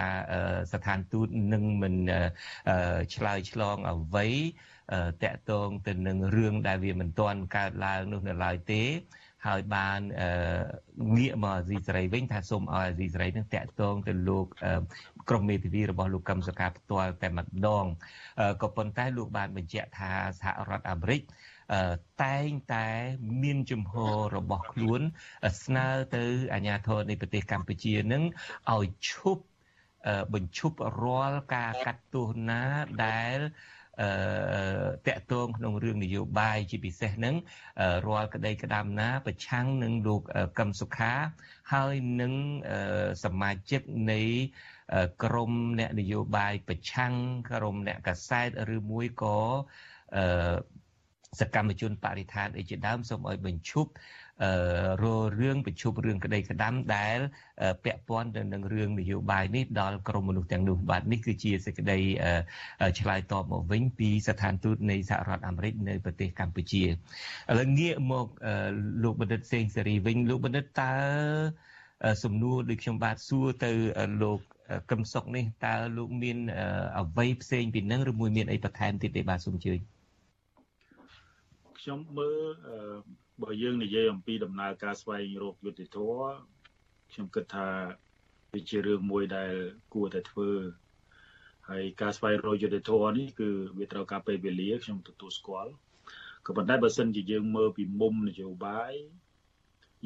Speaker 1: ស្ថានទូតនឹងមិនឆ្លើយឆ្លងអ្វីតកតងទៅនឹងរឿងដែលវាមិនទាន់កើតឡើងនោះនៅឡើយទេ ហើយបានងាកមកអាស៊ីសេរីវិញថាសូមឲ្យអាស៊ីសេរីនឹងតាក់ទងទៅលោកក្រុមមេធាវីរបស់លោកកឹមសុខាផ្ទាល់តែម្ដងក៏ប៉ុន្តែលោកបានបញ្ជាក់ថាសហរដ្ឋអាមេរិកតែងតែមានជំហររបស់ខ្លួន ស្នើទៅអាជ្ញាធរនៃប្រទេសកម្ពុជានឹងឲ្យឈប់បញ្ឈប់រាល់ការកាត់ទោសណាដែលអឺ តកតងក្នុងរឿងនយោបាយជាពិសេសហ្នឹងរាល់ក្តីក្តាំណា ប្រឆាំងនឹងលោកកឹមសុខា ហើយនឹងសមាជិកនៃក្រមអ្នកនយោបាយប្រឆាំងក្រមអ្នកកសែតឬមួយក៏អឺសកម្មជនបរិស្ថានអីជាដើមសូមឲ្យបញ្ឈប់ ររឿងប្រជុំរឿងក្តីក្តាំដែល ពាក់ព័ន្ធទៅនឹងរឿងនយោបាយនេះដល់ក្រមមនុស្សទាំងនោះបាទនេះគឺជាសេចក្តីឆ្លើយតបមកវិញពីស្ថានទូតនៃសហរដ្ឋអាមេរិកនៅប្រទេសកម្ពុជាឥឡូវងាកមកលោកបណ្ឌិតសេងសេរីវិញលោកបណ្ឌិតតើសំណួរដូចខ្ញុំបាទសួរទៅលោកកឹមសុកនេះតើលោកមានអ្វីផ្សេងពីនឹងឬមួយមានអីបន្ថែមទៀតទេបាទសូមអញ្ជើញ
Speaker 15: ខ្ញុំមើលបើយើងនិយាយអំពីដំណើរការស្វែងរកយុត្តិធម៌ខ្ញុំគិតថាវាជារឿងមួយដែលគួរតែធ្វើហើយការស្វែងរកយុត្តិធម៌នេះគឺវាត្រូវការពេលវេលាខ្ញុំទទួលស្គាល់ក៏ប៉ុន្តែបើសិនជាយើងមើលពីមុំនយោបាយ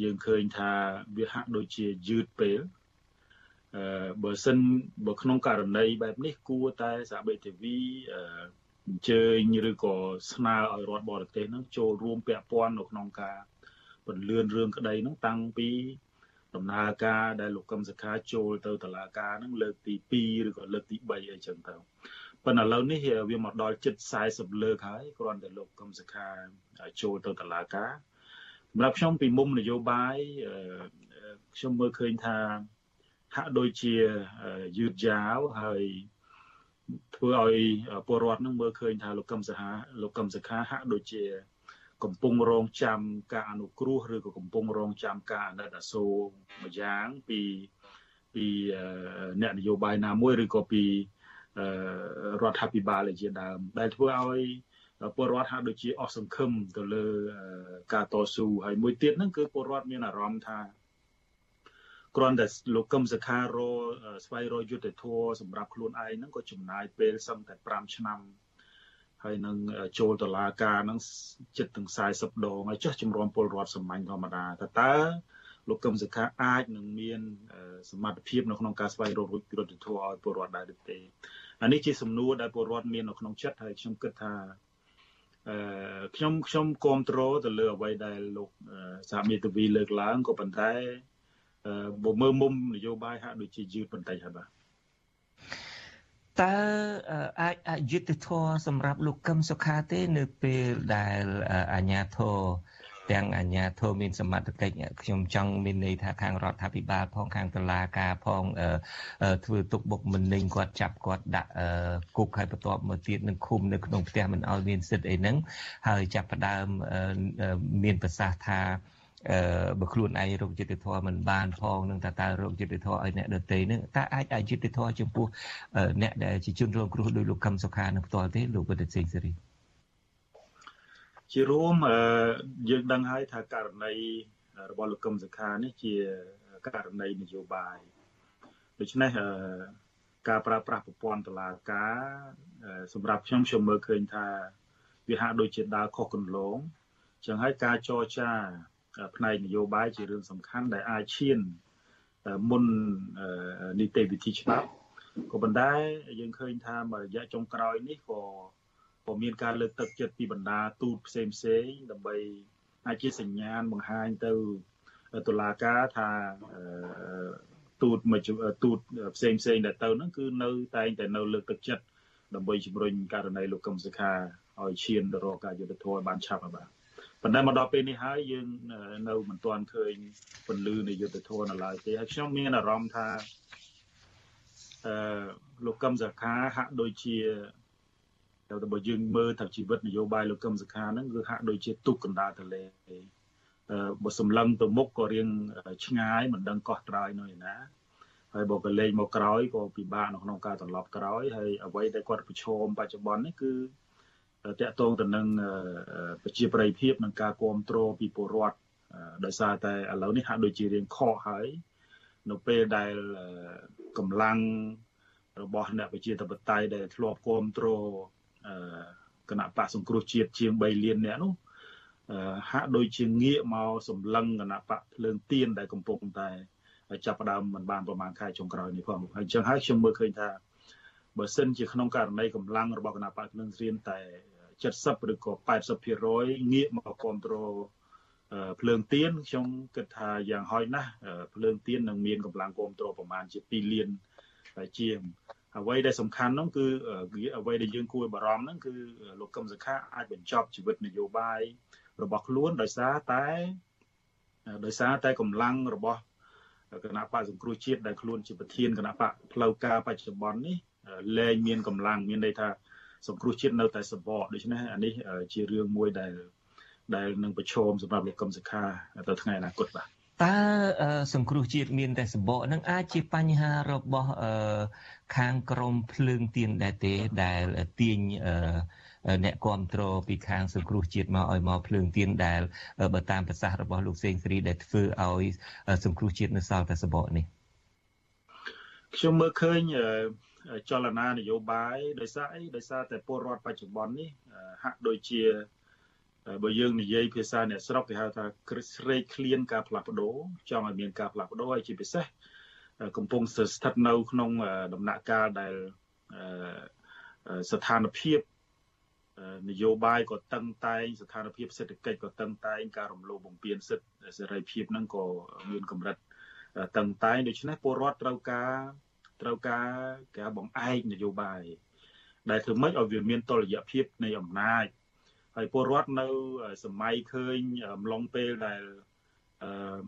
Speaker 15: យើងឃើញថាវាហាក់ដូចជាយឺតពេលអឺបើសិនបើក្នុងករណីបែបនេះគួរតែសាបេធីវីអឺ អញ្ជើញឬក៏ស្នើឲ្យរដ្ឋបរទេសហ្នឹងចូលរួមពាក់ព័ន្ធនៅក្នុងការពន្លឿនរឿងក្តីហ្នឹងតាំងពីដំណើរការដែលលោកកឹមសុខាចូលទៅតុលាការហ្នឹងលើកទី2ឬក៏លើកទី3អីចឹងទៅប៉ុន្តែឥឡូវនេះវាមកដល់ជិត40លើកហើយគ្រាន់តែលោកកឹមសុខាចូលទៅតុលាការសម្រាប់ខ្ញុំពីមុំនយោបាយខ្ញុំមើលឃើញថាហាក់ដូចជាយឺតយ៉ាវហើយ ធ្វើឲ្យពលរដ្ឋនឹងមើលឃើញថាលោកកឹមសុខាលោកកឹមសុខាហាក់ដូចជាកំពុងរងចាំការអនុគ្រោះឬក៏កំពុងរងចាំការអាណិតអាសូរមួយយ៉ាងពីពីអ្នកនយោបាយណាមួយឬក៏ពីរដ្ឋាភិបាលជាដើមដែលធ្វើឲ្យពលរដ្ឋហាក់ដូចជាអស់សង្ឃឹមទៅលើការតស៊ូហើយមួយទៀតហ្នឹងគឺពលរដ្ឋមានអារម្មណ៍ថា គ្រាន់តែលោកកឹមសខារស្វែងរកយុទ្ធធម៌សម្រាប់ខ្លួនឯងហ្នឹងក៏ចំណាយពេលសឹងតែ5ឆ្នាំហើយនឹងចូលតឡាការហ្នឹងចិត្តទាំង40ដងហើយចុះជំរាំពលរដ្ឋសាមញ្ញធម្មតាតើតើលោកកឹមសុខាអាចនឹងមានសមត្ថភាពនៅក្នុងការស្វែងរករដ្ឋធម៌ឲ្យពលរដ្ឋដែរឬទេអានេះជាសំណួរដែលពលរដ្ឋមាននៅក្នុងចិត្តហើយខ្ញុំគិតថាអឺខ្ញុំខ្ញុំគ្រប់គ្រងទៅលើអ្វីដែលលោកសហមេធាវីលើកឡើងក៏ប៉ុន្តែ បើមើលមុំនយោបាយហាក់ដូចជាយឺតបន្តិចហើយបាទ
Speaker 1: តើអាចអយុត្តិធម៌សម្រាប់លោកកឹមសុខាទេ នៅពេលដែលអាញាធរទាំងអាជ្ញាធរមានសមត្ថកិច្ចខ្ញុំចង់មានន័យថាខាងរដ្ឋាភិបាលផងខាងតុលាការផងធ្វើទុកបុកម្នេញគាត់ចាប់គាត់ដាក់គុកហើយបន្ទាប់មកទៀតនឹងឃុំនៅក្នុងផ្ទះមិនឲ្យមានសិទ្ធិអីហ្នឹងហើយចាប់ផ្ដើមមានប្រសាសន៍ថា អឺបើខ្លួនឯងរោគចិត្តធម៌មិនបានផងនឹងតើតើរោគចិត្តធម៌ឲ្យអ្នកដទៃនឹងតើអាចឲ្យចិត្តធម៌ចំពោះអ្នកដែលជាជនរងគ្រោះដោយលោកកឹមសុខានឹងផ្ទាល់ទេលោកវិទ្យាសេងសេរី
Speaker 15: ជារួមយើងដឹងហើយថាករណីរបស់លោកកឹមសុខានេះជាករណីនយោបាយដូច្នេះការប្រើប្រាស់ប្រព័ន្ធតុលាការសម្រាប់ខ្ញុំខ្ញុំមើលឃើញថាវាហាក់ដូចជាដើរខុសគន្លងចឹងហើយការចរចា ផ្នែកនយោបាយជារឿងសំខាន់ដែលអាចឈានមុននីតិវិធីច្បាប់ក៏ប៉ុន្តែយើងឃើញថាមួយរយៈចុងក្រោយនេះក៏ក៏មានការលើកទឹកចិត្តពីបណ្ដាទូតផ្សេងផ្សេងដើម្បីអាចជាសញ្ញាណបង្ហាញទៅតុលាការថាទូតមួយទូតផ្សេងផ្សេងដែលទៅហ្នឹងគឺនៅតែងតែនៅលើកទឹកចិត្តដើម្បីជំរុញករណីលោកកឹមសុខាឲ្យឈានទៅរកការយុត្តិធម៌បានឆាប់បាទ ប៉ុន្តែមកដល់ពេលនេះហើយយើងនៅមិនទាន់ឃើញពន្លឺនៃយុទ្ធធននៅឡើយទេហើយខ្ញុំមានអារម្មណ៍ថាអឺលោកកឹមសុខាហាក់ដូចជាតែបើយើងមើលថាជីវិតនយោបាយលោកកឹមសុខាហ្នឹងគឺហាក់ដូចជាទុកកណ្ដាលទលេអឺបើសម្លឹងទៅមុខក៏រៀងឆ្ងាយមិនដឹងកោះត្រើយនៅឯណាហើយបើក៏លេងមកក្រោយក៏ពិបាកនៅក្នុងការត្រឡប់ក្រោយហើយអ្វីដែលគាត់ប្រឈមបច្ចុប្បន្ននេះគឺ តកតងទៅនឹងប្រជាប្រិយភាពនិងការគ្រប់គ្រងពីពលរដ្ឋដោយសារតែឥឡូវនេះហាក់ដូចជារៀងខកហើយនៅពេលដែលកម្លាំងរបស់អ្នកប្រជាធិបតេយ្យដែលធ្លាប់គ្រប់គ្រងគណៈបកសង្គ្រោះជាតិជាង3លានអ្នកនោះហាក់ដូចជាងាកមកសម្លឹងគណៈបកភ្លើងទៀនដែលកំពុងតែចាប់ផ្ដើមមិនបានប្រហែលខែចុងក្រោយនេះផងហើយអញ្ចឹងហើយខ្ញុំមើលឃើញថាបើសិនជាក្នុងករណីកម្លាំងរបស់គណៈបកភ្លើងទៀនតែ 70ឬក៏80%ងាកមកគ្រប់គ្រងភ្លើងទៀនខ្ញុំគិតថាយ៉ាងហោចណាស់ភ្លើងទៀននឹងមានកម្លាំងគ្រប់គ្រងប្រមាណជា2លានជាងអ្វីដែលសំខាន់នោះគឺអ្វីដែលយើងគួរបារម្ភហ្នឹងគឺលោកកឹមសុខាអាចបញ្ចប់ជីវិតនយោបាយរបស់ខ្លួនដោយសារតែដោយសារតែកម្លាំងរបស់គណៈបកសង្គ្រោះជាតិដែលខ្លួនជាប្រធានគណៈបកផ្លូវការបច្ចុប្បន្ននេះលែងមានកម្លាំងមានន័យថា សង្គ្រោះជាតិនៅតែសបកដូច្នេះអានេះជារឿងមួយដែលដែលនឹងប្រឈមសម្រាប់លោកកឹមសុខាទៅថ្ងៃអនាគតបាទ
Speaker 1: តើសង្គ្រោះជាតិមានតែសបកនឹងអាចជាបញ្ហារបស់ខាងក្រមភ្លើងទៀនដែរទេដែលទាញអ្នកគ្រប់គ្រងពីខាងសង្គ្រោះជាតិមកឲ្យមកភ្លើងទៀនដែលបើតាមប្រសាសន៍របស់លោកសេងសេរីដែលធ្វើឲ្យសង្គ្រោះជាតិនៅសល់តែសបកនេះ
Speaker 15: ខ្ញុំមើលឃើញ ចលនានយោបាយដោយសារអីដោយសារតែពលរដ្ឋបច្ចុប្បន្ននេះហាក់ដូចជាបើយើងនិយាយភាសាអ្នកស្រុកគេហៅថាស្រេកឃ្លានការផ្លាស់ប្ដូរចង់ឲ្យមានការផ្លាស់ប្ដូរហើយជាពិសេសកំពុងស្ថិតនៅក្នុងដំណាក់កាលដែលស្ថានភាពនយោបាយក៏តឹងតែងស្ថានភាពសេដ្ឋកិច្ចក៏តឹងតែងការរំលោភបំពានសិទ្ធិសេរីភាពហ្នឹងក៏មានកម្រិតតឹងតែងដូច្នេះពលរដ្ឋត្រូវការ ត្រូវការការបង្អែកនយោបាយដែលធ្វើម៉េចឲ្យវាមានតុល្យភាពនៃអំណាចហើយពលរដ្ឋនៅសម័យឃើញអំឡុងពេលដែលអឺ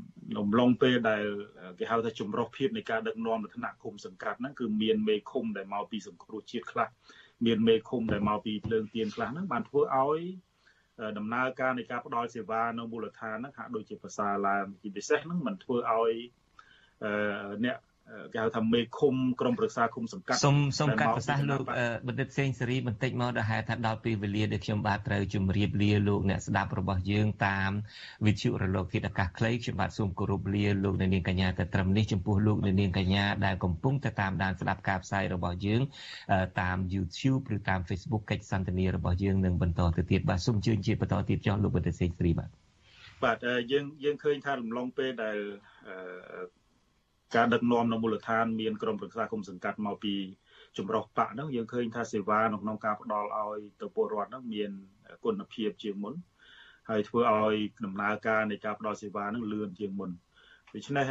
Speaker 15: អំឡុងពេលដែលគេហៅថាចម្រុះភាពនៃការដឹកនាំនៅថ្នាក់ឃុំសង្កាត់ហ្នឹងគឺមានមេឃុំដែលមកពីសង្គ្រោះជាតិខ្លះមានមេឃុំដែលមកពីភ្លើងទៀនខ្លះហ្នឹងបានធ្វើឲ្យដំណើរការនៃការផ្ដល់សេវានៅមូលដ្ឋានហ្នឹងហាក់ដូចជាប្រសើរឡើងជាពិសេសហ្នឹងมันធ្វើឲ្យអ្នក គេហៅថាមេឃុំក្រមប្រឹក្សាឃុំសង្កាត់
Speaker 1: សូមសូមកាត់ប្រសាសន៍លោកបណ្ឌិតសេងសេរីបន្តិចមកដល់ហេតុថាដល់ពេលវេលាដែលខ្ញុំបាទត្រូវជម្រាបលាលោកអ្នកស្ដាប់របស់យើងតាមវិទ្យុរលកធាតុអាកាសខ្លីខ្ញុំបាទសូមគោរពលាលោកអ្នកនាងកញ្ញាទៅត្រឹមនេះចំពោះលោកអ្នកនាងកញ្ញាដែលកំពុងតែតាមដានស្ដាប់ការផ្សាយរបស់យើងតាម YouTube ឬតាម Facebook កិច្ចសន្ទនារបស់យើងនឹងបន្តទៅទៀតបាទសូមជឿជាបន្តទៀតចុះលោកបណ្ឌិតសេងសេរីបាទ
Speaker 15: បាទយើងយើងឃើញថារំលងពេលដែល ការដឹកនាំនៅមូលដ្ឋានមានក្រុមប្រឹក្សាគុំសង្កាត់មកពីចម្រុះបកហ្នឹងយើងឃើញថាសេវានៅក្នុងការផ្ដល់ឲ្យទៅពលរដ្ឋហ្នឹងមានគុណភាពជាងមុនហើយធ្វើឲ្យដំណើរការនៃការផ្ដល់សេវាហ្នឹងលឿនជាងមុនដូច្នេះ